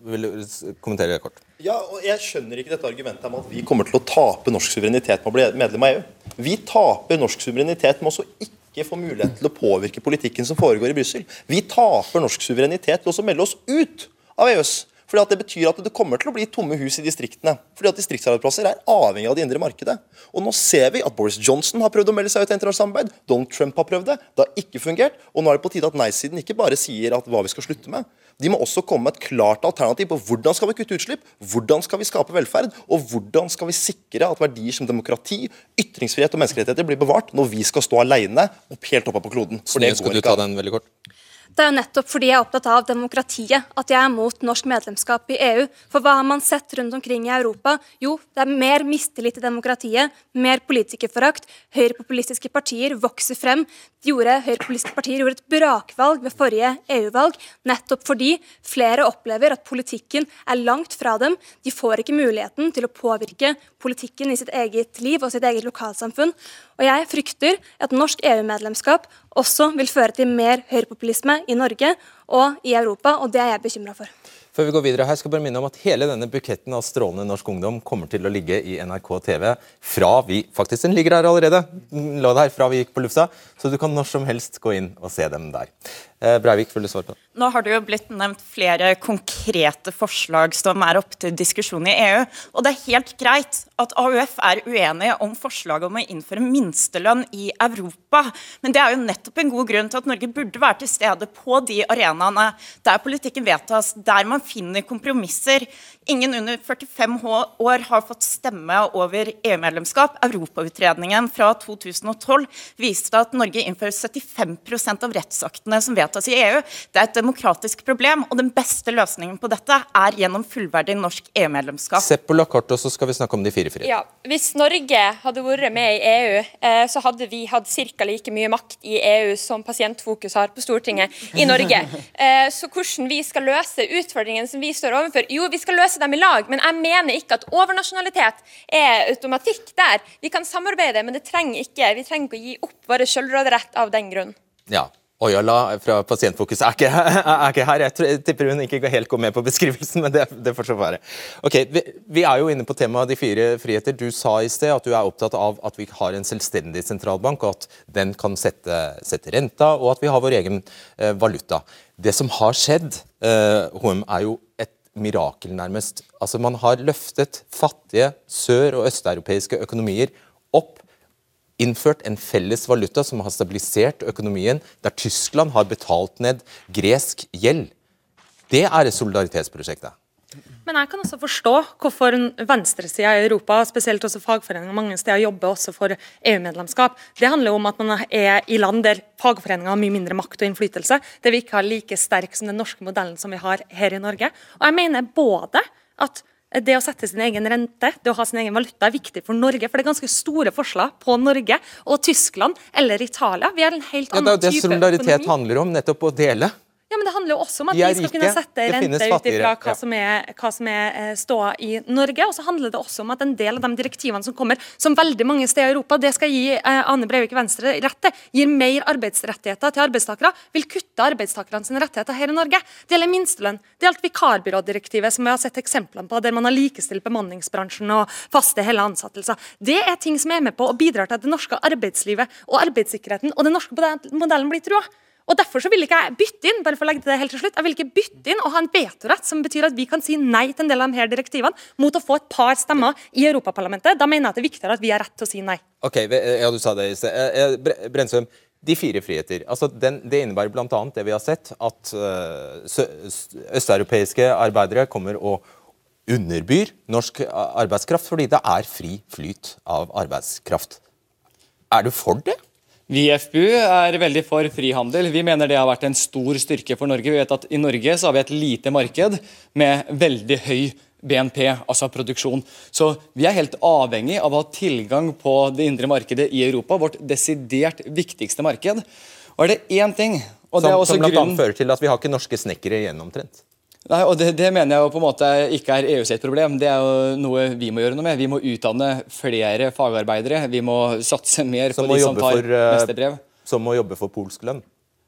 Kommentere kort? Ja, og Jeg skjønner ikke dette argumentet om at vi kommer til å tape norsk suverenitet med å bli medlem av EU. Vi taper norsk suverenitet med også ikke få mulighet til å påvirke politikken som foregår i Brussel. Vi taper norsk suverenitet til å melde oss ut av EØS. Fordi at Det betyr at det kommer til å bli tomme hus i distriktene. Fordi at Distriktsarbeidsplasser er avhengig av det indre markedet. Og Nå ser vi at Boris Johnson har prøvd å melde seg ut av internasjonalt samarbeid. Donald Trump har prøvd det. Det har ikke fungert. Og nå er det på tide at nei-siden ikke bare sier at hva vi skal slutte med. De må også komme med et klart alternativ på hvordan skal vi kutte utslipp, hvordan skal vi skape velferd, og hvordan skal vi sikre at verdier som demokrati, ytringsfrihet og menneskerettigheter blir bevart når vi skal stå alene opp helt oppe på kloden. For det går ikke Det er jo nettopp fordi jeg er opptatt av demokratiet at jeg er mot norsk medlemskap i EU. For hva har man sett rundt omkring i Europa? Jo, det er mer mistillit til demokratiet, mer politikerforakt. Høyrepopulistiske partier vokser frem. Høyrepopulistiske partier gjorde et brakvalg ved forrige EU-valg, nettopp fordi flere opplever at politikken er langt fra dem. De får ikke muligheten til å påvirke politikken i sitt eget liv og sitt eget lokalsamfunn. Og jeg frykter at norsk EU-medlemskap også vil føre til mer høyrepopulisme i Norge og i Europa, og det er jeg bekymra for. Før vi går videre her, skal jeg bare minne om at hele denne buketten av strålende norsk ungdom kommer til å ligge i NRK TV fra vi Faktisk, den ligger der allerede. Lå der fra vi gikk på lufta, så du kan når som helst gå inn og se dem der. Eh, Breivik, vil du svare på det? Nå har det jo blitt nevnt flere konkrete forslag som er oppe til diskusjon i EU. Og det er helt greit at AUF er uenige om forslaget om å innføre minstelønn i Europa. Men det er jo nettopp en god grunn til at Norge burde være til stede på de arenaene der politikken vedtas, der man finner kompromisser. Ingen under 45 år har fått stemme over EU-medlemskap. Europautredningen fra 2012 viste at Norge innfører 75% av rettsaktene som vedtas vedtas i EU. Det er et demokratisk problem, og den beste løsningen på dette er gjennom fullverdig norsk EU-medlemskap. Se på Lacarte, og så skal vi snakke om de fire frihetene. Ja, Hvis Norge hadde vært med i EU, eh, så hadde vi hatt ca. like mye makt i EU som Pasientfokus har på Stortinget i Norge. Eh, så hvordan vi skal løse utfordringene som vi står overfor Jo, vi skal løse dem i lag, men jeg mener ikke at overnasjonalitet er automatikk der. Vi kan samarbeide, men det trenger ikke, vi trenger ikke å gi opp vår selvråderett av den grunn. Ja. Ojala fra Pasientfokus er ikke, er ikke her. Jeg tipper hun ikke helt går med på beskrivelsen, men det, det får så være. Ok, vi, vi, er jo inne på temaet de fire friheter. Du sa i sted at du er opptatt av at vi har en selvstendig sentralbank, og at den kan sette, sette renta, og at vi har vår egen eh, valuta. Det som har skjedd, eh, HM, er jo et mirakel, nærmest. Altså, Man har løftet fattige sør- og østeuropeiske økonomier opp innført en felles valuta som har stabilisert økonomien, der Tyskland har betalt ned gresk gjeld. Det er solidaritetsprosjektet. Men jeg kan også forstå hvorfor venstresida i Europa, spesielt også fagforeninger mange steder, jobber også for EU-medlemskap. Det handler om at man er i land der fagforeninger har mye mindre makt og innflytelse. Det vi ikke har like sterk som den norske modellen som vi har her i Norge. Og jeg mener både at det å sette sin egen rente, det å ha sin egen valuta, er viktig for Norge. For det er ganske store forskjeller på Norge og Tyskland eller Italia. Vi har en helt annen type ja, det er jo det solidaritet handler om, nettopp å dele. Ja, men Det handler jo også om at vi skal kunne sette rente ut ifra hva, som er, hva som er eh, ståa i Norge. Og så handler det også om at en del av de direktivene som kommer, som veldig mange steder i Europa, det skal gi eh, Ane Breivik Venstre rett til, gir mer arbeidsrettigheter til arbeidstakere, vil kutte arbeidstakerne sine rettigheter her i Norge. Det gjelder minstelønn. Det gjelder vikarbyrådirektivet, som vi har sett eksemplene på, der man har likestilt bemanningsbransjen og faste hele ansettelser. Det er ting som er med på å bidra til at det norske arbeidslivet og arbeidssikkerheten og den norske modellen blir trua. Og Derfor så vil ikke jeg bytte inn bare for å legge det helt til slutt, jeg vil ikke bytte inn og ha en vetorett som betyr at vi kan si nei til en del av de her direktivene mot å få et par stemmer i Europaparlamentet. Da mener jeg at det er viktigere at vi har rett til å si nei. Ok, ja, du sa det i sted. Eh, eh, Brensum, de fire friheter. altså den, Det innebærer bl.a. det vi har sett, at østeuropeiske arbeidere kommer og underbyr norsk arbeidskraft fordi det er fri flyt av arbeidskraft. Er du for det? Vi i FBU er veldig for frihandel. Vi mener det har vært en stor styrke for Norge. Vi vet at I Norge så har vi et lite marked med veldig høy BNP, altså produksjon. Så vi er helt avhengig av å ha tilgang på det indre markedet i Europa, vårt desidert viktigste marked. Og er det én ting og det er også Som bl.a. Grunnen... fører til at vi har ikke norske snekkere igjen omtrent. Nei, og det, det, mener jeg jo på en måte ikke er EU sitt problem. Det er jo noe vi må gjøre noe med. Vi må utdanne flere fagarbeidere. Vi må satse mer på de som tar for, mesterbrev. Som må jobbe for polsk lønn?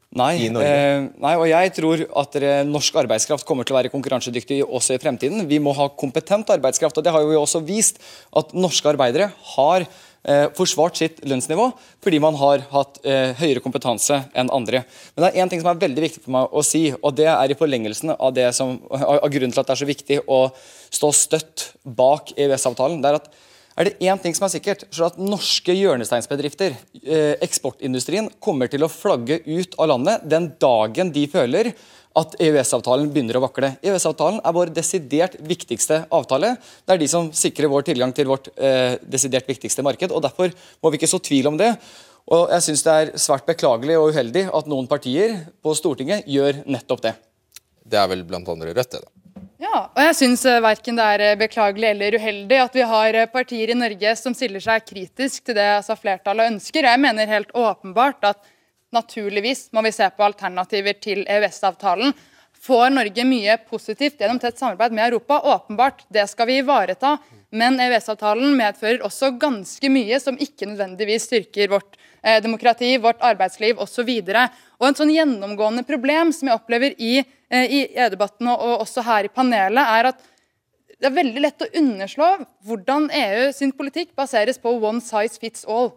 Nei, eh, nei, og jeg tror at norsk arbeidskraft kommer til å være konkurransedyktig også i fremtiden. Vi må ha kompetent arbeidskraft, og det har jo også vist at norske arbeidere har eh, forsvart sitt lønnsnivå fordi man har hatt eh, høyere kompetanse enn andre. Men det er én ting som er veldig viktig for meg å si, og det er i forlengelsen av, det som, av grunnen til at det er så viktig å stå støtt bak EØS-avtalen. det er at er det én ting som er sikkert, så er det at norske hjørnesteinsbedrifter, eh, eksportindustrien, kommer til å flagge ut av landet den dagen de føler at EØS-avtalen begynner å vakle. EØS-avtalen er vår desidert viktigste avtale. Det er de som sikrer vår tilgang til vårt eh, desidert viktigste marked. og Derfor må vi ikke så tvil om det. Og jeg synes Det er svært beklagelig og uheldig at noen partier på Stortinget gjør nettopp det. Det er vel blant andre Rødt, det. da. Ja, og jeg syns eh, verken det er eh, beklagelig eller uheldig at vi har eh, partier i Norge som stiller seg kritisk til det altså flertallet ønsker. Jeg mener helt åpenbart at Naturligvis må vi se på alternativer til EØS-avtalen. Får Norge mye positivt gjennom tett samarbeid med Europa? Åpenbart, det skal vi ivareta. Men EØS-avtalen medfører også ganske mye som ikke nødvendigvis styrker vårt eh, demokrati, vårt arbeidsliv osv. Og En sånn gjennomgående problem som jeg opplever i, eh, i EU-debatten og, og også her i panelet, er at det er veldig lett å underslå hvordan EU sin politikk baseres på one size fits all.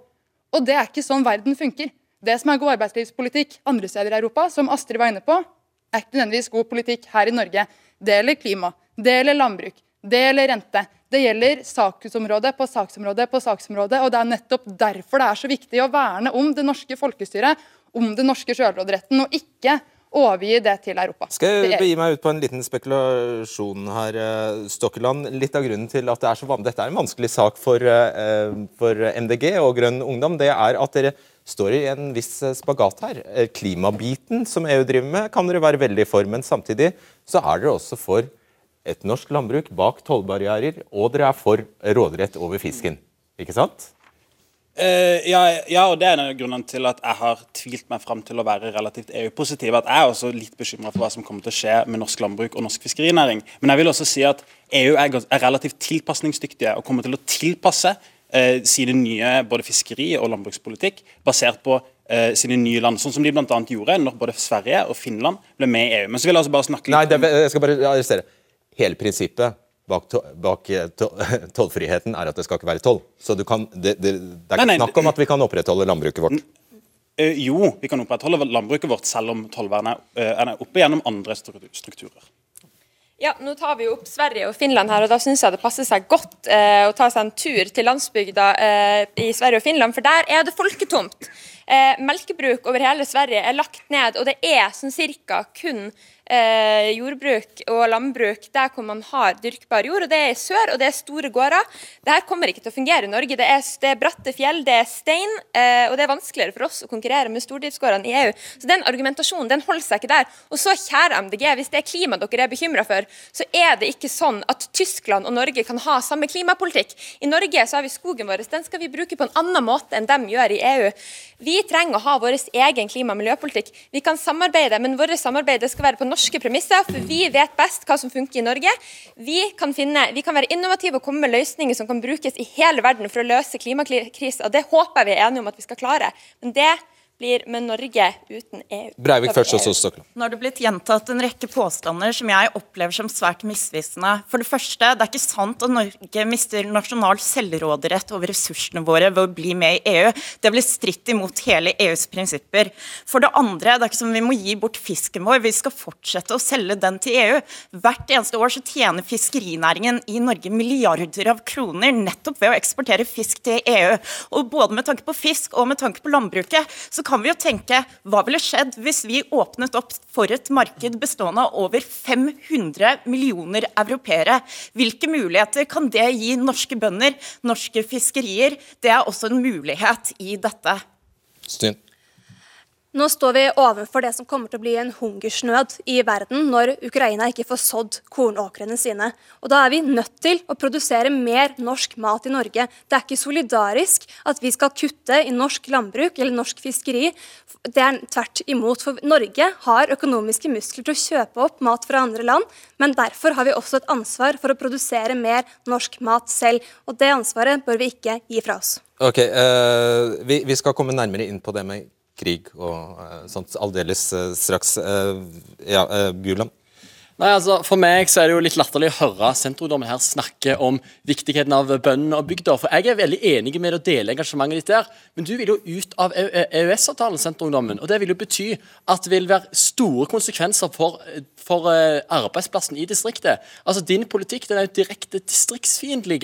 Og det er ikke sånn verden funker. Det som er god arbeidslivspolitikk andre steder i Europa, som Astrid var inne på, er ikke nødvendigvis god politikk her i Norge. Det gjelder klima, det gjelder landbruk, det gjelder rente. Det gjelder saksområde på saksområde på saksområde. og Det er nettopp derfor det er så viktig å verne om det norske folkestyret, om den norske sjølråderetten, og ikke overgi det til Europa. Skal jeg begi meg ut på en liten spekulasjon her, eh, Stokkeland. Litt av grunnen til at det er så vanlig, dette er en vanskelig sak for, eh, for MDG og Grønn Ungdom, det er at dere står i en viss eh, spagat her. Klimabiten som EU driver med, kan dere være veldig for, men samtidig så er dere også for et norsk landbruk bak tollbarrierer, og dere er for råderett over fisken. Ikke sant? Eh, ja, ja, og det er en av grunnene til at jeg har tvilt meg fram til å være relativt EU-positiv. At jeg er også litt bekymra for hva som kommer til å skje med norsk landbruk og norsk fiskerinæring. Men jeg vil også si at EU er, er relativt tilpasningsdyktige og kommer til å tilpasse uh, sine nye både fiskeri- og landbrukspolitikk basert på uh, sine nye land. Sånn som de bl.a. gjorde når både Sverige og Finland ble med i EU. Men så vil jeg også bare snakke litt Nei, det, jeg skal bare arrestere. Hele prinsippet bak, to, bak eh, to, tollfriheten er at det skal ikke være toll. Så du kan, det, det, det er ikke nei, snakk om at vi kan opprettholde landbruket vårt. Eh, jo, vi kan opprettholde landbruket vårt selv om tollvernet eh, er oppe gjennom andre strukturer. Ja, Nå tar vi jo opp Sverige og Finland her, og da syns jeg det passer seg godt eh, å ta seg en tur til landsbygda eh, i Sverige og Finland, for der er det folketomt. Eh, melkebruk over hele Sverige er lagt ned, og det er sånn cirka kun eh, jordbruk og landbruk der hvor man har dyrkbar jord, og det er i sør, og det er store gårder. Dette kommer ikke til å fungere i Norge. Det er, det er bratte fjell, det er stein, eh, og det er vanskeligere for oss å konkurrere med stordriftsgårdene i EU. Så den argumentasjonen den holder seg ikke der. Og så, kjære MDG, hvis det er klima dere er bekymra for, så er det ikke sånn at Tyskland og Norge kan ha samme klimapolitikk. I Norge så har vi skogen vår, den skal vi bruke på en annen måte enn de gjør i EU. Vi trenger å ha vår egen klima- og miljøpolitikk. Vi kan samarbeide, men vårt samarbeid skal være på norske premisser, for vi vet best hva som funker i Norge. Vi kan, finne, vi kan være innovative og komme med løsninger som kan brukes i hele verden for å løse klimakrisa. Det håper jeg vi er enige om at vi skal klare. Men det blir med Norge uten E EU. Breivik først, og så Stokkeland. Nå har det blitt gjentatt en rekke påstander som jeg opplever som svært misvisende. For det første, det er ikke sant at Norge mister nasjonal selvråderett over ressursene våre ved å bli med i EU. Det blir stritt imot hele EUs prinsipper. For det andre, det er ikke som vi må gi bort fisken vår. Vi skal fortsette å selge den til EU. Hvert eneste år så tjener fiskerinæringen i Norge milliarder av kroner nettopp ved å eksportere fisk til EU. Og både med tanke på fisk og med tanke på landbruket, så kan vi jo tenke hva ville skjedd hvis vi åpnet opp for et marked bestående av over 500 millioner europeere? Hvilke muligheter kan det gi norske bønder, norske fiskerier? Det er også en mulighet i dette. Styn. Nå står vi overfor det som kommer til å bli en hungersnød i verden når Ukraina ikke får sådd kornåkrene sine. Og Da er vi nødt til å produsere mer norsk mat i Norge. Det er ikke solidarisk at vi skal kutte i norsk landbruk eller norsk fiskeri. Det er tvert imot. For Norge har økonomiske muskler til å kjøpe opp mat fra andre land, men derfor har vi også et ansvar for å produsere mer norsk mat selv. Og det ansvaret bør vi ikke gi fra oss. Ok, uh, vi, vi skal komme nærmere inn på det med krig og eh, sånt aldeles eh, straks. Eh, ja, Bjuland? Nei, altså, For meg så er det jo litt latterlig å høre senterungdommen her snakke om viktigheten av bøndene og bygda. For jeg er veldig enig med å dele engasjementet ditt der, men du vil jo ut av EØS-avtalen, senterungdommen. Og det vil jo bety at det vil være store konsekvenser for, for eh, arbeidsplassen i distriktet. Altså, Din politikk den er jo direkte distriktsfiendtlig.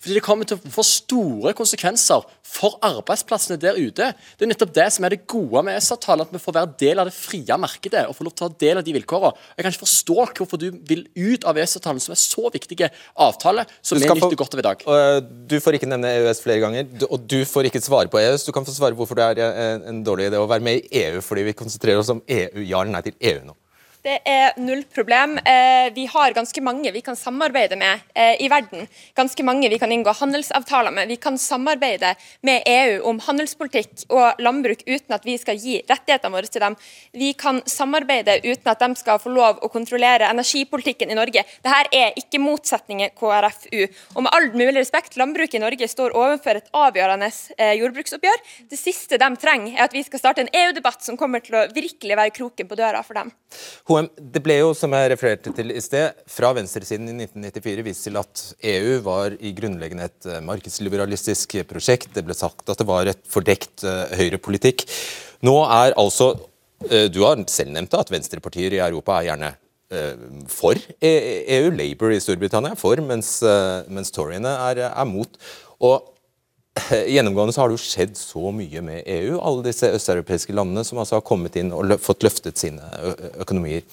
Fordi det kommer til å få store konsekvenser for arbeidsplassene der ute. Det er nettopp det som er det gode med EØS-avtalen, at vi får være del av det frie markedet og får lov til å ta del av de vilkårene. Jeg kan ikke forstå hvorfor du vil ut av EØS-avtalen, som er så viktig avtale, som vi nyter godt av i dag. Eh, Du får ikke nevne EØS flere ganger, og du får ikke svare på EØS. Du kan få svare hvorfor det er eh, en dårlig idé å være med i EU, fordi vi konsentrerer oss om EU. Ja eller nei til EU nå. Det er null problem. Eh, vi har ganske mange vi kan samarbeide med eh, i verden. Ganske mange vi kan inngå handelsavtaler med. Vi kan samarbeide med EU om handelspolitikk og landbruk uten at vi skal gi rettighetene våre til dem. Vi kan samarbeide uten at de skal få lov å kontrollere energipolitikken i Norge. Dette er ikke motsetninger KrFU. Og med all mulig respekt, landbruket i Norge står overfor et avgjørende eh, jordbruksoppgjør. Det siste de trenger, er at vi skal starte en EU-debatt som kommer til å virkelig være kroken på døra for dem. HM, det ble jo, som jeg refererte til i sted, fra venstresiden i 1994 vist til at EU var i grunnleggende et eh, markedsliberalistisk prosjekt. Det ble sagt at det var et fordekt uh, høyrepolitikk. Nå er altså eh, Du har selv nevnt at venstrepartier i Europa er gjerne eh, for E- EU. Labour i Storbritannia er for, mens, eh, mens Toryene er, er mot. Og Gjennomgående så har det jo skjedd så mye med EU. Alle disse østeuropeiske landene som altså har kommet inn og fått løftet sine økonomier.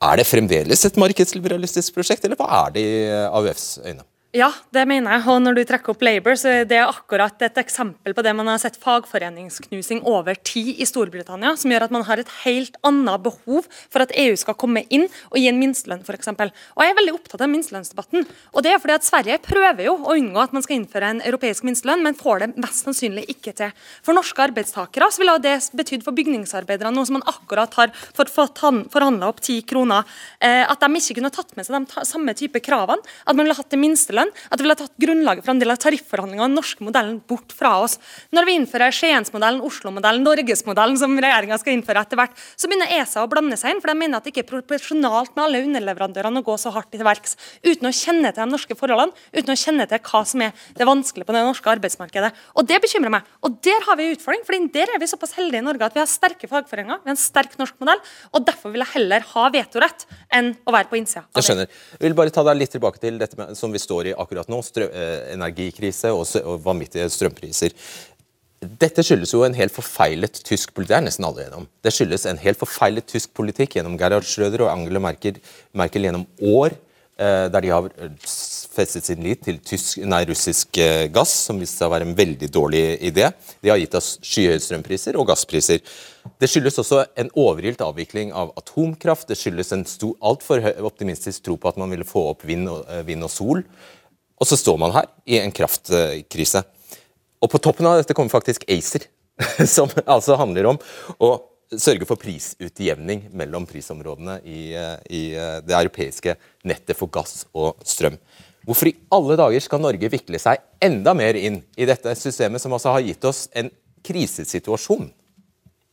Er det fremdeles et markedsliberalistisk prosjekt, eller hva er det i AUFs øyne? Ja, det mener jeg. Og når du trekker opp Labour, så er det akkurat et eksempel på det man har sett fagforeningsknusing over tid i Storbritannia, som gjør at man har et helt annet behov for at EU skal komme inn og gi en minstelønn, f.eks. Og jeg er veldig opptatt av minstelønnsdebatten. Og det er fordi at Sverige prøver jo å unngå at man skal innføre en europeisk minstelønn, men får det mest sannsynlig ikke til. For norske arbeidstakere så ville det betydd for bygningsarbeidere, noe som man akkurat har forhandla opp ti kroner, eh, at de ikke kunne tatt med seg de samme type kravene, at man ville hatt det minstelønn minstelønn, at det ville tatt grunnlaget for en del av tarifforhandlingene den norske modellen bort fra oss. Når vi innfører Skiensmodellen, Oslo-modellen, Norgesmodellen, som regjeringa skal innføre etter hvert, så begynner ESA å blande seg inn, for de mener at det ikke er proporsjonalt med alle underleverandørene å gå så hardt til verks uten å kjenne til de norske forholdene, uten å kjenne til hva som er det vanskelige på det norske arbeidsmarkedet. Og Det bekymrer meg. Og Der har vi en utfordring, for der er vi såpass heldige i Norge at vi har sterke fagforeninger, vi har en sterk norsk modell, og derfor vil jeg heller ha vetorett enn å være på innsida. Jeg skjønner. Jeg vil bare ta deg litt tilbake til dette med, som vi står i akkurat nå, strøm, eh, energikrise og, og vanvittige strømpriser. Dette skyldes jo en helt forfeilet tysk politikk. Det er nesten alle gjennom. Det skyldes en helt forfeilet tysk politikk gjennom Gerhard Schröder og Angela Merkel, Merkel gjennom år, eh, der de har festet sin lit til tysk, nei, russisk eh, gass, som viste seg å være en veldig dårlig idé. De har gitt oss skyhøye strømpriser og gasspriser. Det skyldes også en overilt avvikling av atomkraft. Det skyldes en altfor optimistisk tro på at man ville få opp vind og, vind og sol. Og så står man her i en kraftkrise. Og på toppen av dette kommer faktisk ACER, som altså handler om å sørge for prisutjevning mellom prisområdene i, i, det europeiske nettet for gass og strøm. Hvorfor i alle dager skal Norge vikle seg enda mer inn i dette systemet, som altså har gitt oss en krisesituasjon?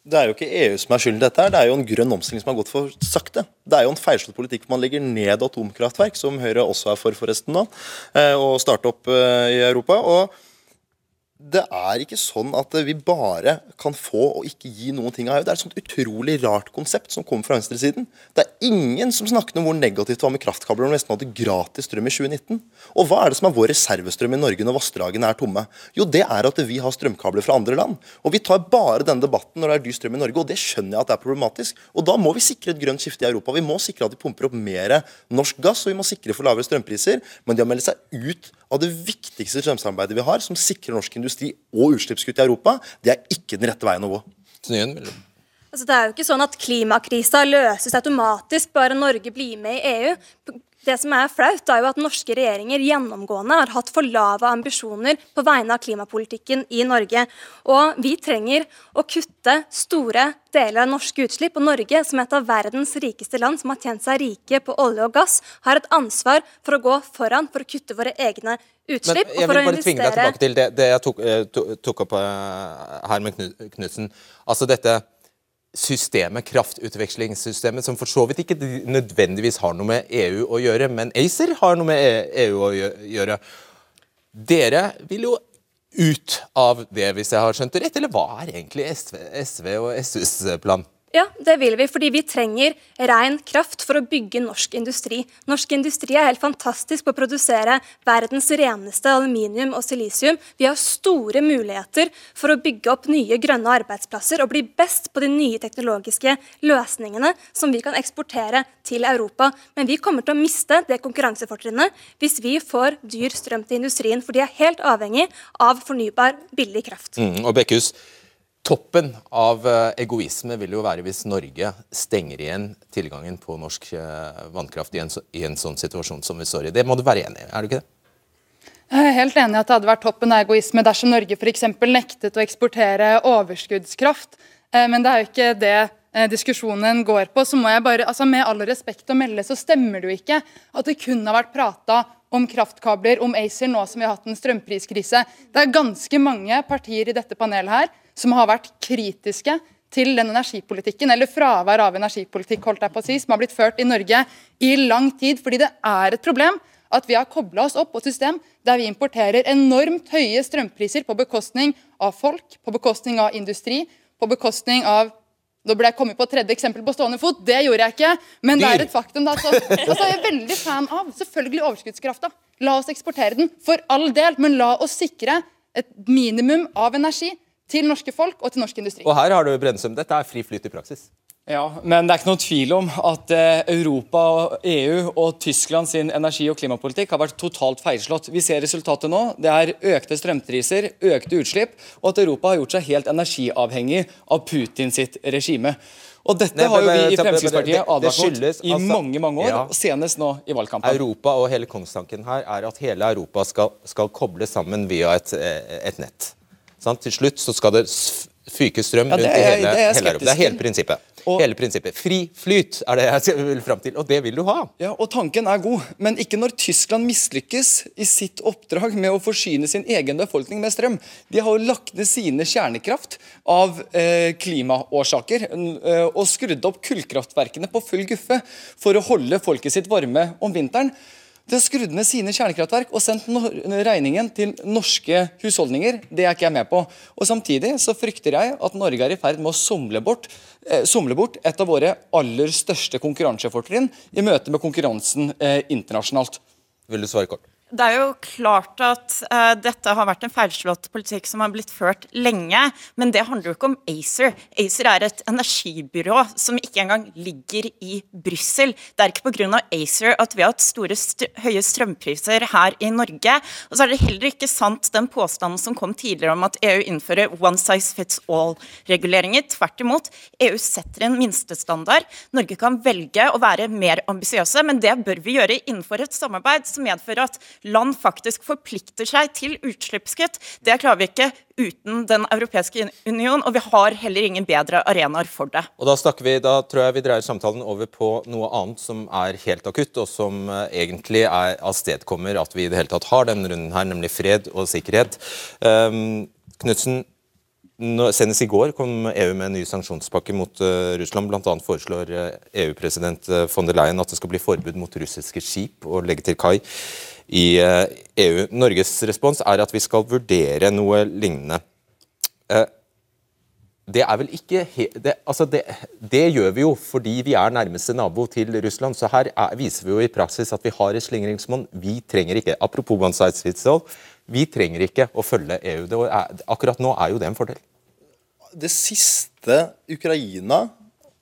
Det er jo ikke EU som er skyld i dette, her, det er jo en grønn omstilling som har gått for sakte. Det er jo en feilslått politikk man legger ned atomkraftverk, som Høyre også er for forresten nå, eh, og starte opp eh, i Europa. og det er ikke sånn at vi bare kan få og ikke gi noen ting av EU. Det er et sånt utrolig rart konsept som kommer fra venstresiden. Det er ingen som snakker om hvor negativt det var med kraftkabler når vi nesten hadde gratis strøm i 2019. Og hva er det som er vår reservestrøm i Norge når vassdragene er tomme? Jo, det er at vi har strømkabler fra andre land. Og vi tar bare denne debatten når det er dyr strøm i Norge, og det skjønner jeg at det er problematisk. Og da må vi sikre et grønt skifte i Europa. Vi må sikre at de pumper opp mer norsk gass, og vi må sikre for lavere strømpriser. Men de har meldt seg ut av det viktigste strømsamarbeidet vi har, som sikrer norsk industri og utslippskutt i Europa, det er ikke den rette veien å gå. Altså, det er jo ikke sånn at Klimakrisa løses automatisk bare Norge blir med i EU. Det som er flaut, er jo at norske regjeringer gjennomgående har hatt for lave ambisjoner på vegne av klimapolitikken i Norge. Og vi trenger å kutte store deler av norske utslipp. Og Norge, som et av verdens rikeste land, som har tjent seg rike på olje og gass, har et ansvar for å gå foran for å kutte våre egne utslipp. Men jeg vil bare tvinge deg tilbake til det, det jeg tok, eh, tok opp uh, her med Knutsen. Altså dette systemet, kraftutvekslingssystemet, som for så vidt ikke nødvendigvis har noe med EU å gjøre, men ACER har noe med EU å gjøre. Dere vil jo ut av det, hvis jeg har skjønt det rett, eller hva er egentlig SV, SV og SUs plan? Ja, det vil vi, fordi vi trenger ren kraft for å bygge norsk industri. Norsk industri er helt fantastisk på å produsere verdens reneste aluminium og silisium. Vi har store muligheter for å bygge opp nye grønne arbeidsplasser og bli best på de nye teknologiske løsningene som vi kan eksportere til Europa. Men vi kommer til å miste det konkurransefortrinnet hvis vi får dyr strøm til industrien, for de er helt avhengig av fornybar, billig kraft. Mm, og Bekkhus, Toppen av eh, egoisme vil jo være hvis Norge stenger igjen tilgangen på norsk eh, vannkraft i en, i en sånn situasjon som vi står i. Det må du være enig i, er du ikke det? Jeg er helt enig i at det hadde vært toppen av egoisme dersom Norge f.eks. nektet å eksportere overskuddskraft. Eh, men det er jo ikke det diskusjonen går på. Så må jeg bare, altså Med all respekt å melde så stemmer det jo ikke at det kun har vært prata om kraftkabler, om ACER, nå som vi har hatt en strømpriskrise. Det er ganske mange partier i dette panelet her som har vært kritiske til den energipolitikken, eller fravær av energipolitikk, holdt jeg på å si, som har blitt ført i Norge i lang tid. Fordi det er et problem at vi har kobla oss opp på et system der vi importerer enormt høye strømpriser på bekostning av folk, på bekostning av industri, på bekostning av nå ble jeg kommet på tredje eksempel på stående fot. Det gjorde jeg ikke. Men det er et faktum. Da, så, altså, jeg er veldig fan av selvfølgelig overskuddskrafta. La oss eksportere den, for all del. Men la oss sikre et minimum av energi til norske folk og til norsk industri. Og her har du Brennstrøm. Dette er fri flyt i praksis. Ja, men det er ikke noe tvil om at eh, Europa, EU og Tyskland sin energi- og klimapolitikk har vært totalt feilslått. Vi ser resultatet nå. Det er økte strømpriser, økte utslipp, og at Europa har gjort seg helt energiavhengig av Putin sitt regime. Og Dette Nei, har jo vi i bare- Fremskrittspartiet advart mot i altså- mange mange år, Ja. senest nå i valgkampen. Europa og hele kongstanken her er at hele Europa skal, skal kobles sammen via et, eh, et nett. Sånn, Til slutt så skal det fyke strøm Ja, det rundt er i hele, hele Europa. Det er hele prinsippet. Hele prinsippet. Fri flyt er det jeg vil fram til, og det vil du ha. Ja, og Tanken er god, men ikke når Tyskland mislykkes i sitt oppdrag med å forsyne sin egen befolkning med strøm. De har jo lagt ned sine kjernekraft av eh, klimaårsaker eh, og skrudd opp kullkraftverkene på full guffe for å holde folket sitt varme om vinteren. De har skrudd ned sine kjernekraftverk og sendt regningen til norske husholdninger. Det er ikke jeg med på. Og Samtidig så frykter jeg at Norge er i ferd med å somle bort, eh, somle bort et av våre aller største konkurransefortrinn i møte med konkurransen eh, internasjonalt. Vil du svare kort? Det er jo klart at uh, dette har vært en feilslått politikk som har blitt ført lenge, men det handler jo ikke om ACER. ACER er et energibyrå som ikke engang ligger i Brussel. Det er ikke pga. ACER at vi har hatt store st høye strømpriser her i Norge. Og så er det heller ikke sant den påstanden som kom tidligere om at EU innfører one size fits all-reguleringer. Tvert imot, EU setter en minstestandard. Norge kan velge å være mer ambisiøse, men det bør vi gjøre innenfor et samarbeid som medfører at land faktisk forplikter seg til utslippskutt. Det klarer vi ikke uten Den europeiske union, og vi har heller ingen bedre arenaer for det. Og da, snakker vi, da tror jeg vi dreier samtalen over på noe annet som er helt akutt, og som eh, egentlig er avstedkommer at vi i det hele tatt har denne runden her, nemlig fred og sikkerhet. Um, Knutsen, senest i går kom EU med en ny sanksjonspakke mot eh, Russland. Annet foreslår EU-president eh, von der Leyen at det skal bli forbud mot russiske skip å legge til kai i eh, EU. Norges respons er at vi skal vurdere noe lignende. Eh, det er vel ikke det, altså det, det gjør vi jo fordi vi er nærmeste nabo til Russland. Så her er, viser vi jo i praksis at vi har et slingringsmonn. Vi trenger ikke Apropos one size. Vi trenger ikke å følge EU. Er, akkurat nå er jo det en fordel. Det siste Ukraina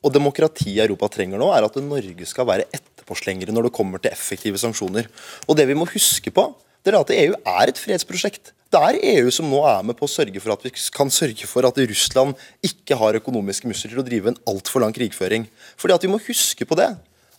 og demokrati i Europa trenger nå, er at Norge skal være etterforslengere når det kommer til effektive sanksjoner. Og det vi må huske på, det er at EU er et fredsprosjekt. Det er EU som nå er med på å sørge for at vi kan sørge for at Russland ikke har økonomiske muskler til å drive en altfor lang krigføring. Fordi at vi må huske på det,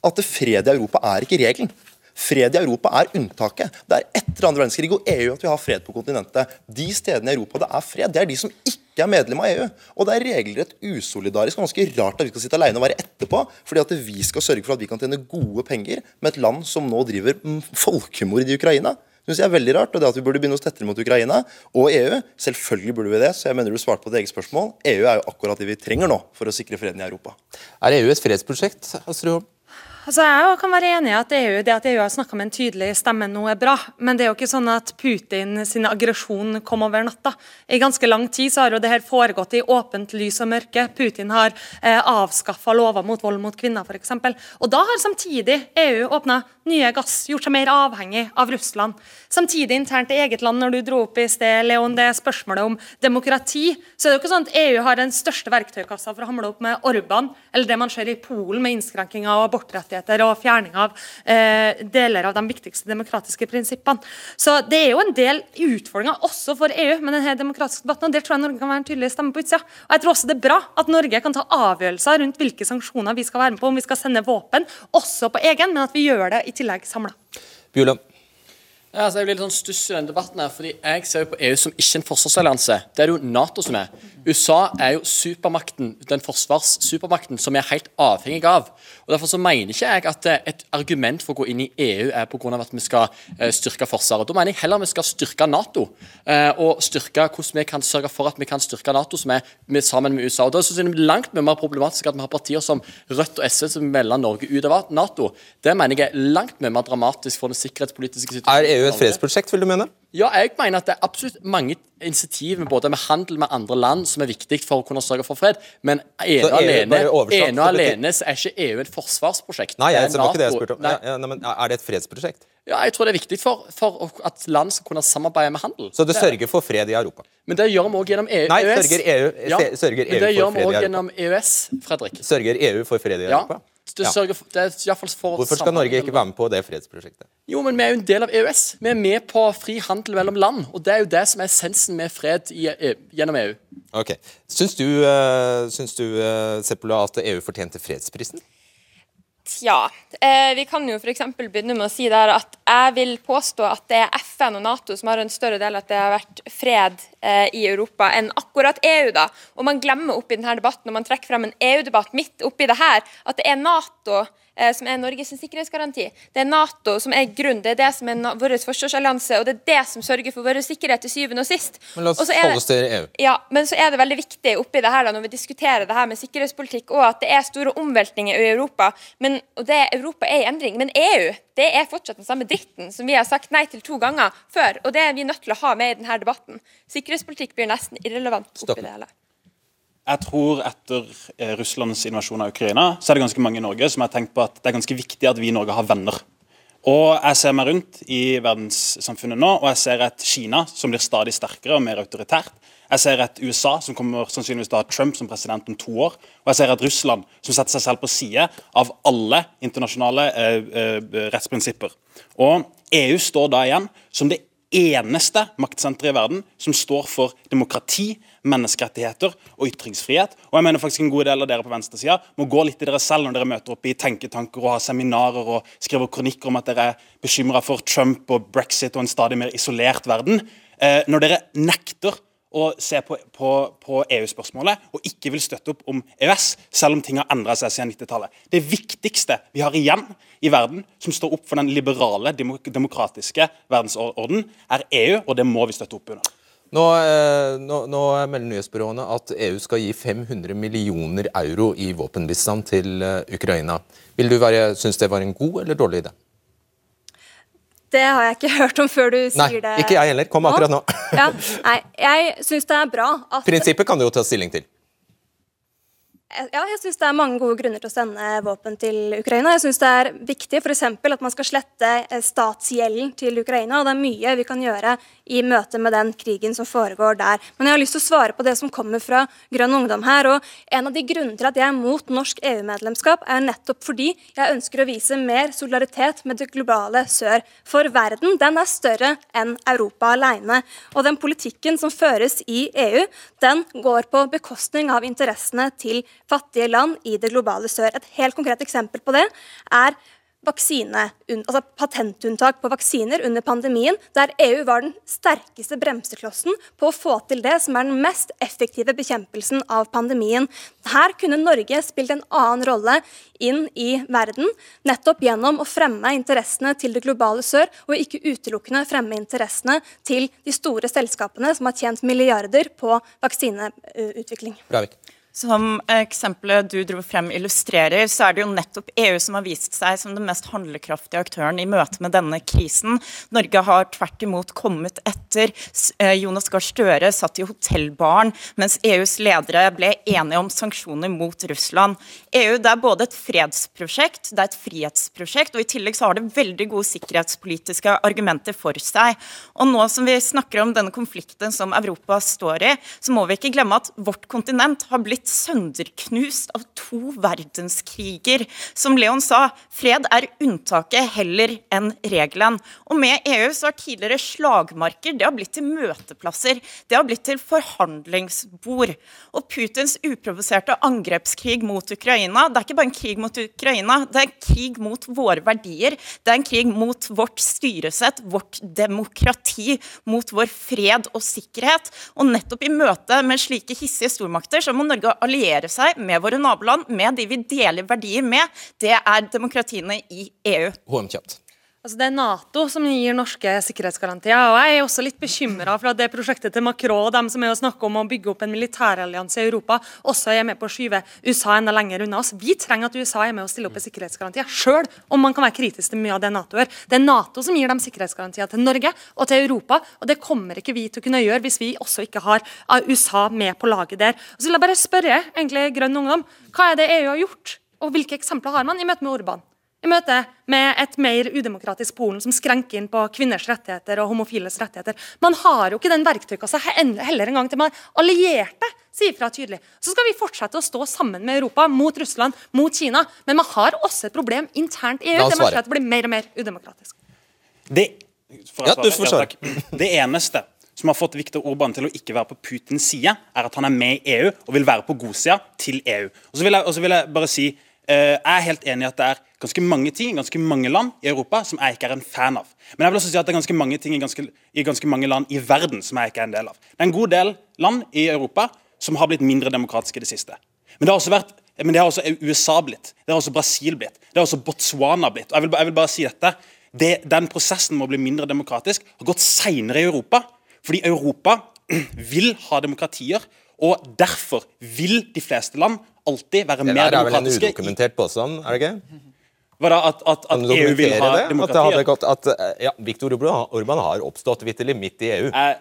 at fred i Europa er ikke regelen. Fred i Europa er unntaket. Det er etter andre verdenskrig og EU at vi har fred på kontinentet. De stedene i Europa det er fred, det er de som ikke er medlem av EU. Og det er regelrett usolidarisk og ganske rart at vi skal sitte alene og være etterpå, fordi at vi skal sørge for at vi kan tjene gode penger med et land som nå driver mm, folkemord i Ukraina. Det synes jeg er veldig rart, og det at vi burde begynne oss tettere mot Ukraina og EU. Selvfølgelig burde vi det, så jeg mener du svarte på ditt eget spørsmål. EU er jo akkurat det vi trenger nå for å sikre freden i Europa. Er EU et fredsprosjekt, Astrid Holm? Altså, jeg kan være enig i at EU, det at EU har snakka med en tydelig stemme nå er bra, men det er jo ikke sånn at Putin sin aggresjon kom over natta. I ganske lang tid så har jo det her foregått i åpent lys og mørke. Putin har eh, avskaffa lover mot vold mot kvinner, f.eks. Og da har samtidig EU åpna nye gass, gjort seg mer avhengig av Russland. Samtidig internt i eget land, når du dro opp i sted, Leon, det er spørsmålet om demokrati, så er det jo ikke sånn at EU har den største verktøykassa for å hamle opp med Orban, eller det man ser i Polen med innskrenking av abortrettigheter og fjerning av eh, deler av de viktigste demokratiske prinsippene. Så det er jo en del utfordringer også for EU med denne demokratiske debatten, og der tror jeg Norge kan være en tydelig stemme på utsida. Og jeg tror også det er bra at Norge kan ta avgjørelser rundt hvilke sanksjoner vi skal være med på, om vi skal sende våpen, også på egen, men at vi gjør det i tillegg samla. Bjuland? Ja, altså jeg blir litt sånn stuss i denne debatten her, fordi Jeg ser jo på EU som ikke en forsvarsallianse. Det er det jo Nato som er. USA er jo supermakten, den forsvarssupermakten som vi er helt avhengig av. Og Derfor så mener ikke jeg at eh, et argument for å gå inn i EU er av at vi skal eh, styrke Forsvaret. Da mener jeg heller vi skal styrke Nato, eh, og styrke hvordan vi kan sørge for at vi kan styrke Nato som er med, sammen med USA. Og Da synes jeg det er langt mer problematisk at vi har partier som Rødt og SV som melder Norge ut av Nato. Det mener jeg er langt mer dramatisk for den sikkerhetspolitiske situasjonen. Er EU et fredsprosjekt, vil du mene? Ja, jeg mener at det er absolutt mange initiativ med både med handel med andre land som er viktig for å kunne sørge for fred, men ene Så alene, ene og alene så er ikke EU et forsvarsprosjekt. Nei, Det jeg, er det var ikke det jeg spurte om. Nei. Ja, nei, men er det et fredsprosjekt? Ja, jeg tror det er viktig for, for at land skal kunne samarbeide med handel. Så det er- sørger for fred i Europa? Men det gjør vi òg gjennom EU. Nei, sørger EU, Ja, sørger men EU det gjør vi fred òg gjennom EØS, Fredrik. Sørger EU for fred i Europa? Ja. Det, sørger for, det er for Hvorfor skal Norge ikke være med på det fredsprosjektet? Jo, men vi er jo en del av EØS. Vi er med på fri handel mellom land. Og det er jo det som er essensen med fred i, E- gjennom EU. Ok. Syns du, uh, syns du uh, Seppola, at EU fortjente fredsprisen? Tja. Eh, vi kan jo f.eks. begynne med å si der at jeg vil påstå at det er FN og Nato som har en større del at det har vært fred eh, i Europa, enn akkurat EU. da. Og man glemmer oppi denne debatten, når man trekker frem en EU-debatt midt oppi det her, at det er Nato som er Norges sikkerhetsgaranti. Det er Nato som er grunn, det er det som er vår forsvarsallianse, og det er det som sørger for vår sikkerhet til syvende og sist. Men la oss holde oss til EU. ja, men så er det veldig viktig oppi det her da, når vi diskuterer det her med sikkerhetspolitikk, og at det er store omveltninger i Europa. Men, og det, Europa er i endring. Men EU det er fortsatt den samme dritten som vi har sagt nei til to ganger før. Og det er vi nødt til å ha med i denne debatten. Sikkerhetspolitikk blir nesten irrelevant oppi det hele. Jeg tror etter eh, Russlands invasjon av Ukraina, så er det ganske mange i Norge som har tenkt på at det er ganske viktig at vi i Norge har venner. Og jeg ser meg rundt i verdenssamfunnet nå, og jeg ser et Kina som blir stadig sterkere og mer autoritært. Jeg ser et USA som kommer sannsynligvis til å ha Trump som president om to år. Og jeg ser et Russland som setter seg selv på side av alle internasjonale eh, eh, rettsprinsipper. Og EU står da igjen som det eneste maktsenteret i verden som står for demokrati, menneskerettigheter og ytringsfrihet. Og jeg mener faktisk en god del av dere på venstresida må gå litt i dere selv når dere møter opp i tenketanker og har seminarer og skriver kronikker om at dere er bekymra for Trump og brexit og en stadig mer isolert verden. Eh, når dere nekter å se på, på, på EU-spørsmålet og ikke vil støtte opp om EØS, selv om ting har endra seg siden 90-tallet. Det viktigste vi har igjen i verden som står opp for den liberale, demokratiske verdensorden, er EU, og det må vi støtte opp under. Nå, eh, nå, nå melder nyhetsbyråene at EU skal gi 500 millioner euro i våpenbistand til eh, Ukraina. Vil du være, synes det var en god eller dårlig idé? Det har jeg ikke hørt om før du Nei, sier det. ikke jeg heller. Kom akkurat nå. Ja, nei, jeg syns det er bra at Prinsippet kan du jo ta stilling til. Ja, jeg syns det er mange gode grunner til å sende våpen til Ukraina. Jeg syns det er viktig f.eks. at man skal slette eh, statsgjelden til Ukraina. og Det er mye vi kan gjøre i møte med den krigen som foregår der. Men jeg har lyst til å svare på det som kommer fra Grønn Ungdom her. og En av de grunnene til at jeg er mot norsk EU-medlemskap, er nettopp fordi jeg ønsker å vise mer solidaritet med det globale sør. For verden den er større enn Europa alene. Og den politikken som føres i EU, den går på bekostning av interessene til fattige land i det globale sør. Et helt konkret eksempel på det er vaksine, altså patentunntak på vaksiner under pandemien, der EU var den sterkeste bremseklossen på å få til det som er den mest effektive bekjempelsen av pandemien. Her kunne Norge spilt en annen rolle inn i verden, nettopp gjennom å fremme interessene til det globale sør, og ikke utelukkende fremme interessene til de store selskapene som har tjent milliarder på vaksineutvikling. Breivik. Som eksempelet du dro frem illustrerer, så er det jo nettopp EU som har vist seg som den mest handlekraftige aktøren i møte med denne krisen. Norge har tvert imot kommet etter. Eh, Jonas Gahr Støre satt i hotellbaren mens EUs ledere ble enige om sanksjoner mot Russland. EU det er både et fredsprosjekt, det er et frihetsprosjekt, og i tillegg så har det veldig gode sikkerhetspolitiske argumenter for seg. Og nå som vi snakker om denne konflikten som Europa står i, så må vi ikke glemme at vårt kontinent har blitt sønderknust av to verdenskriger. Som Leon sa, fred er unntaket heller enn regelen. Og med EU så har tidligere slagmarker det har blitt til møteplasser. Det har blitt til forhandlingsbord. Og Putins uprovoserte angrepskrig mot Ukraina, det er ikke bare en krig mot Ukraina, det er en krig mot våre verdier. Det er en krig mot vårt styresett, vårt demokrati, mot vår fred og sikkerhet. Og nettopp i møte med slike hissige stormakter så må Norge alliere seg med våre naboland, med de vi deler verdier med. Det er demokratiene i EU. HM kjapt. Altså Det er Nato som gir norske sikkerhetsgarantier. og Jeg er også litt bekymra for at det prosjektet til Macron og dem som er å snakke om å bygge opp en militærallianse i Europa, også er med på å skyve USA enda lenger unna oss. Vi trenger at USA er med å stille opp med sikkerhetsgarantier, sjøl om man kan være kritisk til mye av det Nato gjør. Det er Nato som gir dem sikkerhetsgarantier til Norge og til Europa, og det kommer ikke vi til å kunne gjøre hvis vi også ikke har uh, USA med på laget der. Og så vil jeg bare spørre egentlig Grønn Ungdom, hva er det EU har gjort, og hvilke eksempler har man i møte med Orban? I møte med et mer udemokratisk Polen som skrenker inn på kvinners rettigheter og homofiles rettigheter. Man har jo ikke den verktøykassa heller engang til man allierte sier fra tydelig. Så skal vi fortsette å stå sammen med Europa mot Russland, mot Kina. Men man har også et problem internt i EU. Det man at det blir mer og mer udemokratisk. Det, ja, du får svare. Det eneste som har fått Viktor Orban til å ikke være på Putins side, er at han er med i EU og vil være på godsida til EU. Og så vil jeg, vil jeg bare si jeg er helt enig i at det er ganske mange ting ganske mange land i Europa som jeg ikke er en fan av. Men jeg vil også si at det er ganske mange ting i ganske, i ganske mange land i verden som jeg ikke er en del av. Det er en god del land i Europa som har blitt mindre demokratiske i det siste. Men det har også vært men det har også USA blitt. Det har også Brasil blitt. Det har også Botswana blitt. Og jeg vil, jeg vil bare si dette. Det, den prosessen med å bli mindre demokratisk har gått seinere i Europa. Fordi Europa vil ha demokratier, og derfor vil de fleste land alltid være mer demokratiske. Det er vel en udokumentert påstand, er det ikke? Hva da, At, at, at EU vil ha det? demokrati? At, gått, at eh, ja, Viktor Orban har oppstått vitterlig midt i EU. Eh,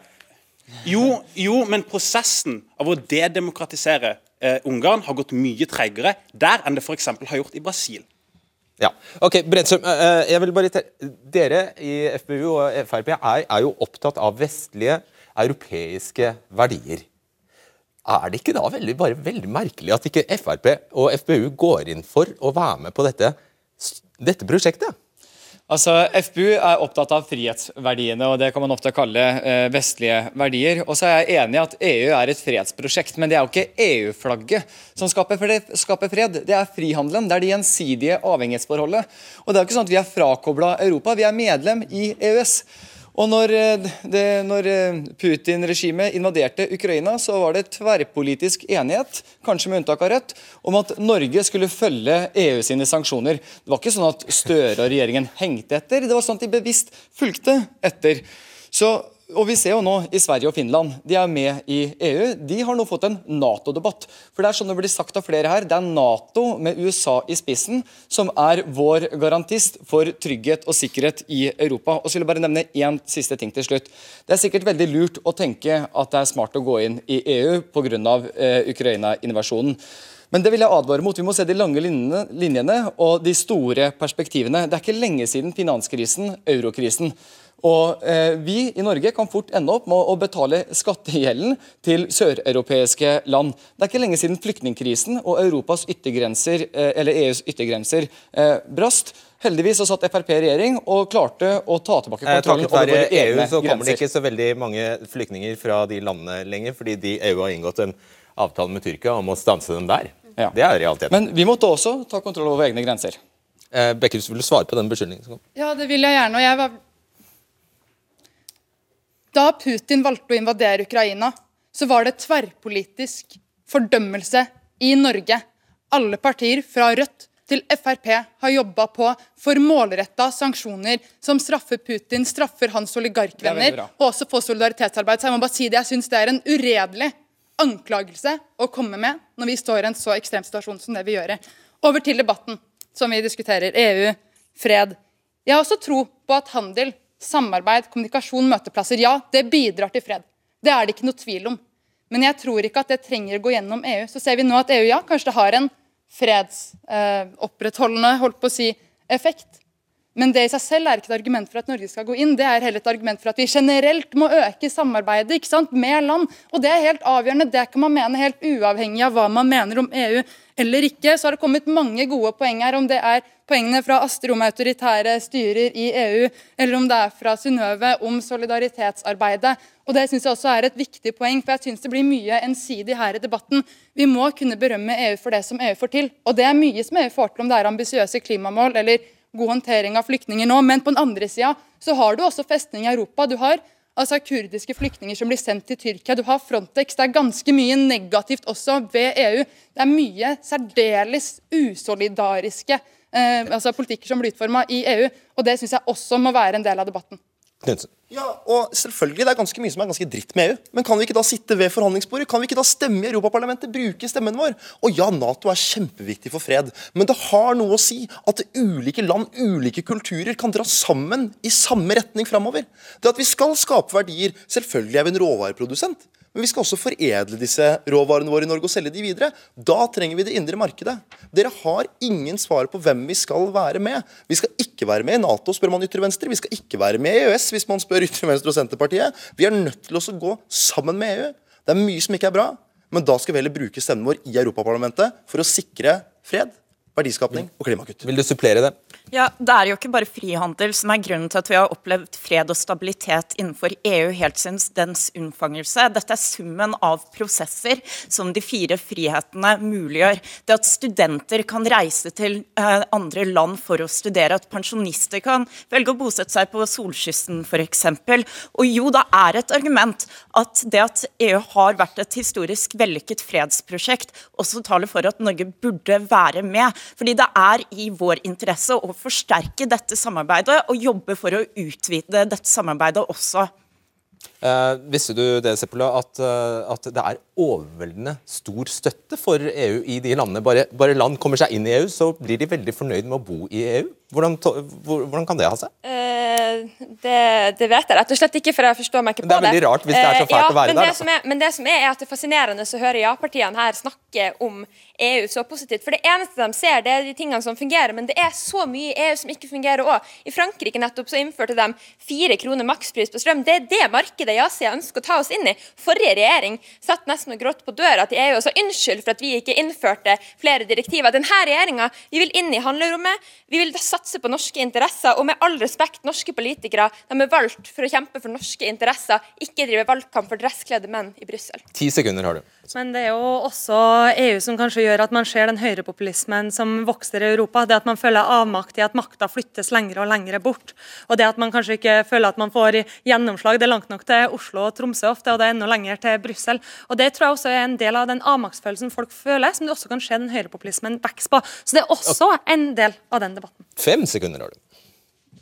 jo, jo, men prosessen av å dedemokratisere eh, Ungarn har gått mye tregere der enn det f.eks. har gjort i Brasil. Ja, ok, Bredsum, eh, eh, jeg vil bare Dere i FpU og Frp er, er jo opptatt av vestlige europeiske verdier. Er det ikke da veldig, bare veldig merkelig at ikke Frp og FpU går inn for å være med på dette, dette prosjektet? Altså, FPU er opptatt av frihetsverdiene, og det kan man ofte kalle eh, vestlige verdier. Og så er jeg enig i at EU er et fredsprosjekt, men det er jo ikke EU-flagget som skaper fred, skaper fred. Det er frihandelen, det er det gjensidige avhengighetsforholdet. Og det er jo ikke sånn at vi er frakobla Europa, vi er medlem i EØS. Og når, eh, når eh, Putin-regimet invaderte Ukraina, så var det tverrpolitisk enighet, kanskje med unntak av Rødt, om at Norge skulle følge EU sine sanksjoner. Det var ikke sånn at Støre og regjeringen hengte etter, det var sånn at de bevisst fulgte etter. Så og vi ser jo nå i Sverige og Finland, de er med i EU. De har nå fått en Nato-debatt. For Det er sånn det blir sagt av flere her, det er Nato med USA i spissen som er vår garantist for trygghet og sikkerhet i Europa. Og så vil jeg bare nevne én siste ting til slutt. Det er sikkert veldig lurt å tenke at det er smart å gå inn i EU pga. Eh, Ukraina-invasjonen. Men det vil jeg advare mot. Vi må se de lange linjene, linjene og de store perspektivene. Det er ikke lenge siden finanskrisen, eurokrisen. Og eh, Vi i Norge kan fort ende opp med å betale skattegjelden til søreuropeiske land. Det er ikke lenge siden flyktningkrisen og Europas yttergrenser, eh, eller EUs yttergrenser eh, brast. Heldigvis så satt Frp i regjering og klarte å ta tilbake eh, kontrollen over våre e egne EU, så kommer det ikke så veldig mange flyktninger fra de landene lenger, fordi de EU har inngått en avtale med Tyrkia om å stanse dem der. Ja. Det er realiteten. Men vi måtte også ta kontroll over egne grenser. Eh, Bekkhus, vil du svare på den beskyldningen? Ja, det vil jeg gjerne. og jeg var da Putin valgte å invadere Ukraina, så var det tverrpolitisk fordømmelse i Norge. Alle partier, fra Rødt til Frp, har jobba på for målretta sanksjoner som straffer Putin, straffer hans oligarkvenner, og også for solidaritetsarbeid. Så jeg må bare si det, jeg syns det er en uredelig anklagelse å komme med når vi står i en så ekstrem situasjon som det vi gjør. Over til debatten som vi diskuterer. EU, fred. Jeg har også tro på at handel samarbeid, kommunikasjon, møteplasser. Ja, det bidrar til fred. Det er det ikke noe tvil om. Men jeg tror ikke at det trenger å gå gjennom EU. Så ser vi nå at EU ja, kanskje det har en fredsopprettholdende eh, holdt på å si, effekt. Men det i seg selv er ikke et argument for at Norge skal gå inn. Det er heller et argument for at vi generelt må øke samarbeidet ikke sant, med land. Og det er helt avgjørende. Det kan man mene helt uavhengig av hva man mener om EU eller ikke. Så har det kommet mange gode poeng her, om det er poengene fra Astrid om autoritære styrer i EU, eller om det er fra Synnøve om solidaritetsarbeidet. Og Det synes jeg også er et viktig poeng, for jeg synes det blir mye ensidig her i debatten. Vi må kunne berømme EU for det som EU får til. Og det er mye som EU får til, om det er ambisiøse klimamål eller god håndtering av flyktninger nå. Men på den andre sida så har du også festning i Europa. Du har altså kurdiske flyktninger som blir sendt til Tyrkia. Du har Frontex. Det er ganske mye negativt også ved EU. Det er mye særdeles usolidariske eh, altså politikker som blir utforma i EU. Og det syns jeg også må være en del av debatten. Knudsen. Ja, og selvfølgelig, Det er ganske mye som er ganske dritt med EU. Men kan vi ikke da sitte ved forhandlingsbordet? Kan vi ikke da stemme i Europaparlamentet? Bruke stemmen vår? Og ja, Nato er kjempeviktig for fred, men det har noe å si at ulike land, ulike kulturer, kan dra sammen i samme retning framover. Det at vi skal skape verdier Selvfølgelig er vi en råvareprodusent. Men vi skal også foredle disse råvarene våre i Norge og selge de videre. Da trenger vi det indre markedet. Dere har ingen svar på hvem vi skal være med. Vi skal ikke være med i Nato, spør man ytre venstre. Vi skal ikke være med i EØS, hvis man spør ytre venstre og Senterpartiet. Vi er nødt til å gå sammen med EU. Det er mye som ikke er bra, men da skal vi heller bruke stemmen vår i Europaparlamentet for å sikre fred, verdiskapning og klimakutt. Vil du supplere det? Ja, Det er jo ikke bare frihandel som er grunnen til at vi har opplevd fred og stabilitet innenfor EU helt siden dens unnfangelse. Dette er summen av prosesser som de fire frihetene muliggjør. Det at studenter kan reise til eh, andre land for å studere, at pensjonister kan velge å bosette seg på solkysten f.eks. Og jo, det er et argument at det at EU har vært et historisk vellykket fredsprosjekt, også taler for at Norge burde være med. Fordi det er i vår interesse å forsterke dette samarbeidet og jobbe for å utvide dette samarbeidet også. Eh, visste du det, Seppola, at, uh, at, det er overveldende stor støtte for EU i de landene? Bare, bare, land kommer seg inn i EU, så blir de veldig fornøyd med å bo i EU? Hvordan, hvordan kan det ha seg? Uh, det, det, vet jeg rett og slett ikke, for jeg forstår meg ikke på det. Det er veldig rart hvis det er så fælt ja, å være men der. Det er, men det som er, er at det er fascinerende å høre ja-partiene her snakke om EU så positivt. For det eneste de ser, det er de tingene som fungerer, men det er så mye i EU som ikke fungerer òg. I Frankrike nettopp så innførte de fire kroner makspris på strøm. Det er det markedet ja-sida ønsker å ta oss inn i. Forrige regjering satt nesten og gråt på døra til EU og sa unnskyld for at vi ikke innførte flere direktiver. Denne regjeringa vi vil inn i handlerommet, vi vil satse på norske interesser. Og med all respekt, norske politikere de er valgt for å kjempe for norske interesser, ikke drive valgkamp for dresskledde menn i Brussel. Ti sekunder har du. Men det er jo også EU som kanskje gjør at man ser den høyrepopulismen som vokser i Europa. Det at man føler avmakt i at makta flyttes lengre og lengre bort. Og det at man kanskje ikke føler at man får gjennomslag. Det er langt nok til Oslo og Tromsø ofte, og det er enda lenger til Brussel. Og det tror jeg også er en del av den avmaktsfølelsen folk føler, som det også kan skje den høyrepopulismen vokser på. Så det er også en del av den debatten. Fem sekunder har du.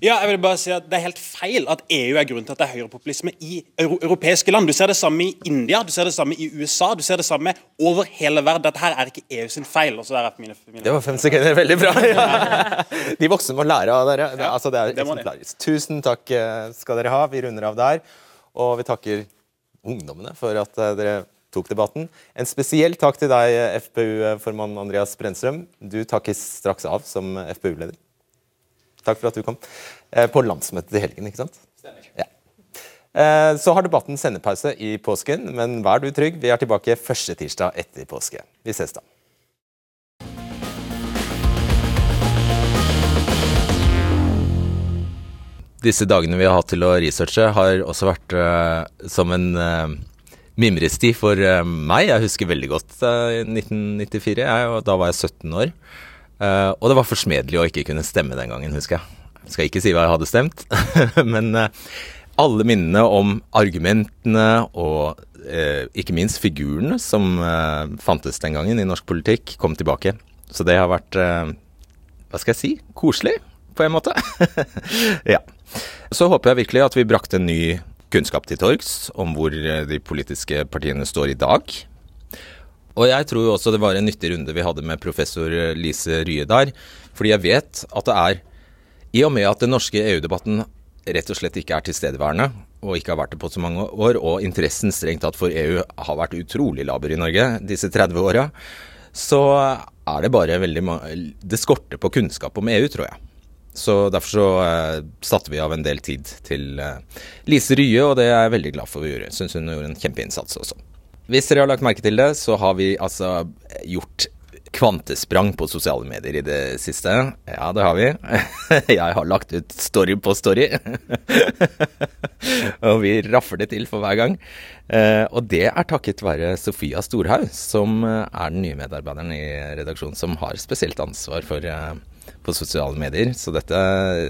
Ja, jeg vil bare si at Det er helt feil at EU er grunnen til at det er høyrepopulisme i euro europeiske land. Du ser det samme i India, du ser det samme i USA, du ser det samme over hele verden. Dette her er ikke EU sin feil. Og så er mine, mine det var fem sekunder. Veldig bra. De voksne må lære av dere. Det, altså, det er eksemplarisk. Tusen takk eh, skal dere ha. Vi runder av der. Og vi takker ungdommene for at eh, dere tok debatten. En spesiell takk til deg, FPU-formann Andreas Brennstrøm. Du takkes straks av som FPU-leder. Takk for at du kom. Eh, på landsmøtet til helgen, ikke sant? Stemmer. Ja. Eh, så har debatten sendepause i påsken, men vær du trygg, vi er tilbake første tirsdag etter påske. Vi ses da. Disse dagene vi har hatt til å researche, har også vært uh, som en uh, mimresti for uh, meg. Jeg husker veldig godt 1994, jeg, og da var jeg 17 år. Og det var forsmedelig å ikke kunne stemme den gangen, husker jeg. Jeg skal ikke si hva jeg hadde stemt, men alle minnene om argumentene og ikke minst figurene som fantes den gangen i norsk politikk, kom tilbake. Så det har vært, hva skal jeg si, koselig på en måte. ja. Så håper jeg virkelig at vi brakte en ny kunnskap til torgs om hvor de politiske partiene står i dag. Og jeg tror også det var en nyttig runde vi hadde med professor Lise Rye der. Fordi jeg vet at det er I og med at den norske EU-debatten rett og slett ikke er tilstedeværende, og ikke har vært det på så mange år, og interessen strengt tatt for EU har vært utrolig laber i Norge disse 30 åra, så er det bare veldig Det skorter på kunnskap om EU, tror jeg. Så Derfor så uh, satte vi av en del tid til uh, Lise Rye, og det er jeg veldig glad for å gjøre. Syns hun gjorde en kjempeinnsats også. Hvis dere har lagt merke til det, så har vi altså gjort kvantesprang på sosiale medier i det siste. Ja, det har vi. Jeg har lagt ut story på story. og vi raffer det til for hver gang. Eh, og det er takket være Sofia Storhaug, som er den nye medarbeideren i redaksjonen som har spesielt ansvar for eh, på sosiale medier. Så dette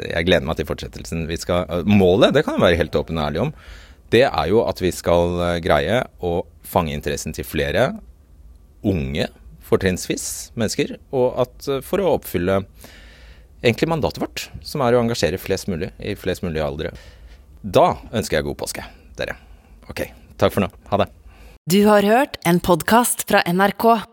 Jeg gleder meg til fortsettelsen. Vi skal, målet, det kan jeg være helt åpen og ærlig om, det er jo at vi skal eh, greie å fange interessen til flere unge, fortrinnsvis, mennesker. Og at eh, for å oppfylle egentlig mandatet vårt, som er å engasjere flest mulig i flest mulig aldre. Da ønsker jeg god påske, dere. Ok, takk for nå. Ha det. Du har hørt en podkast fra NRK.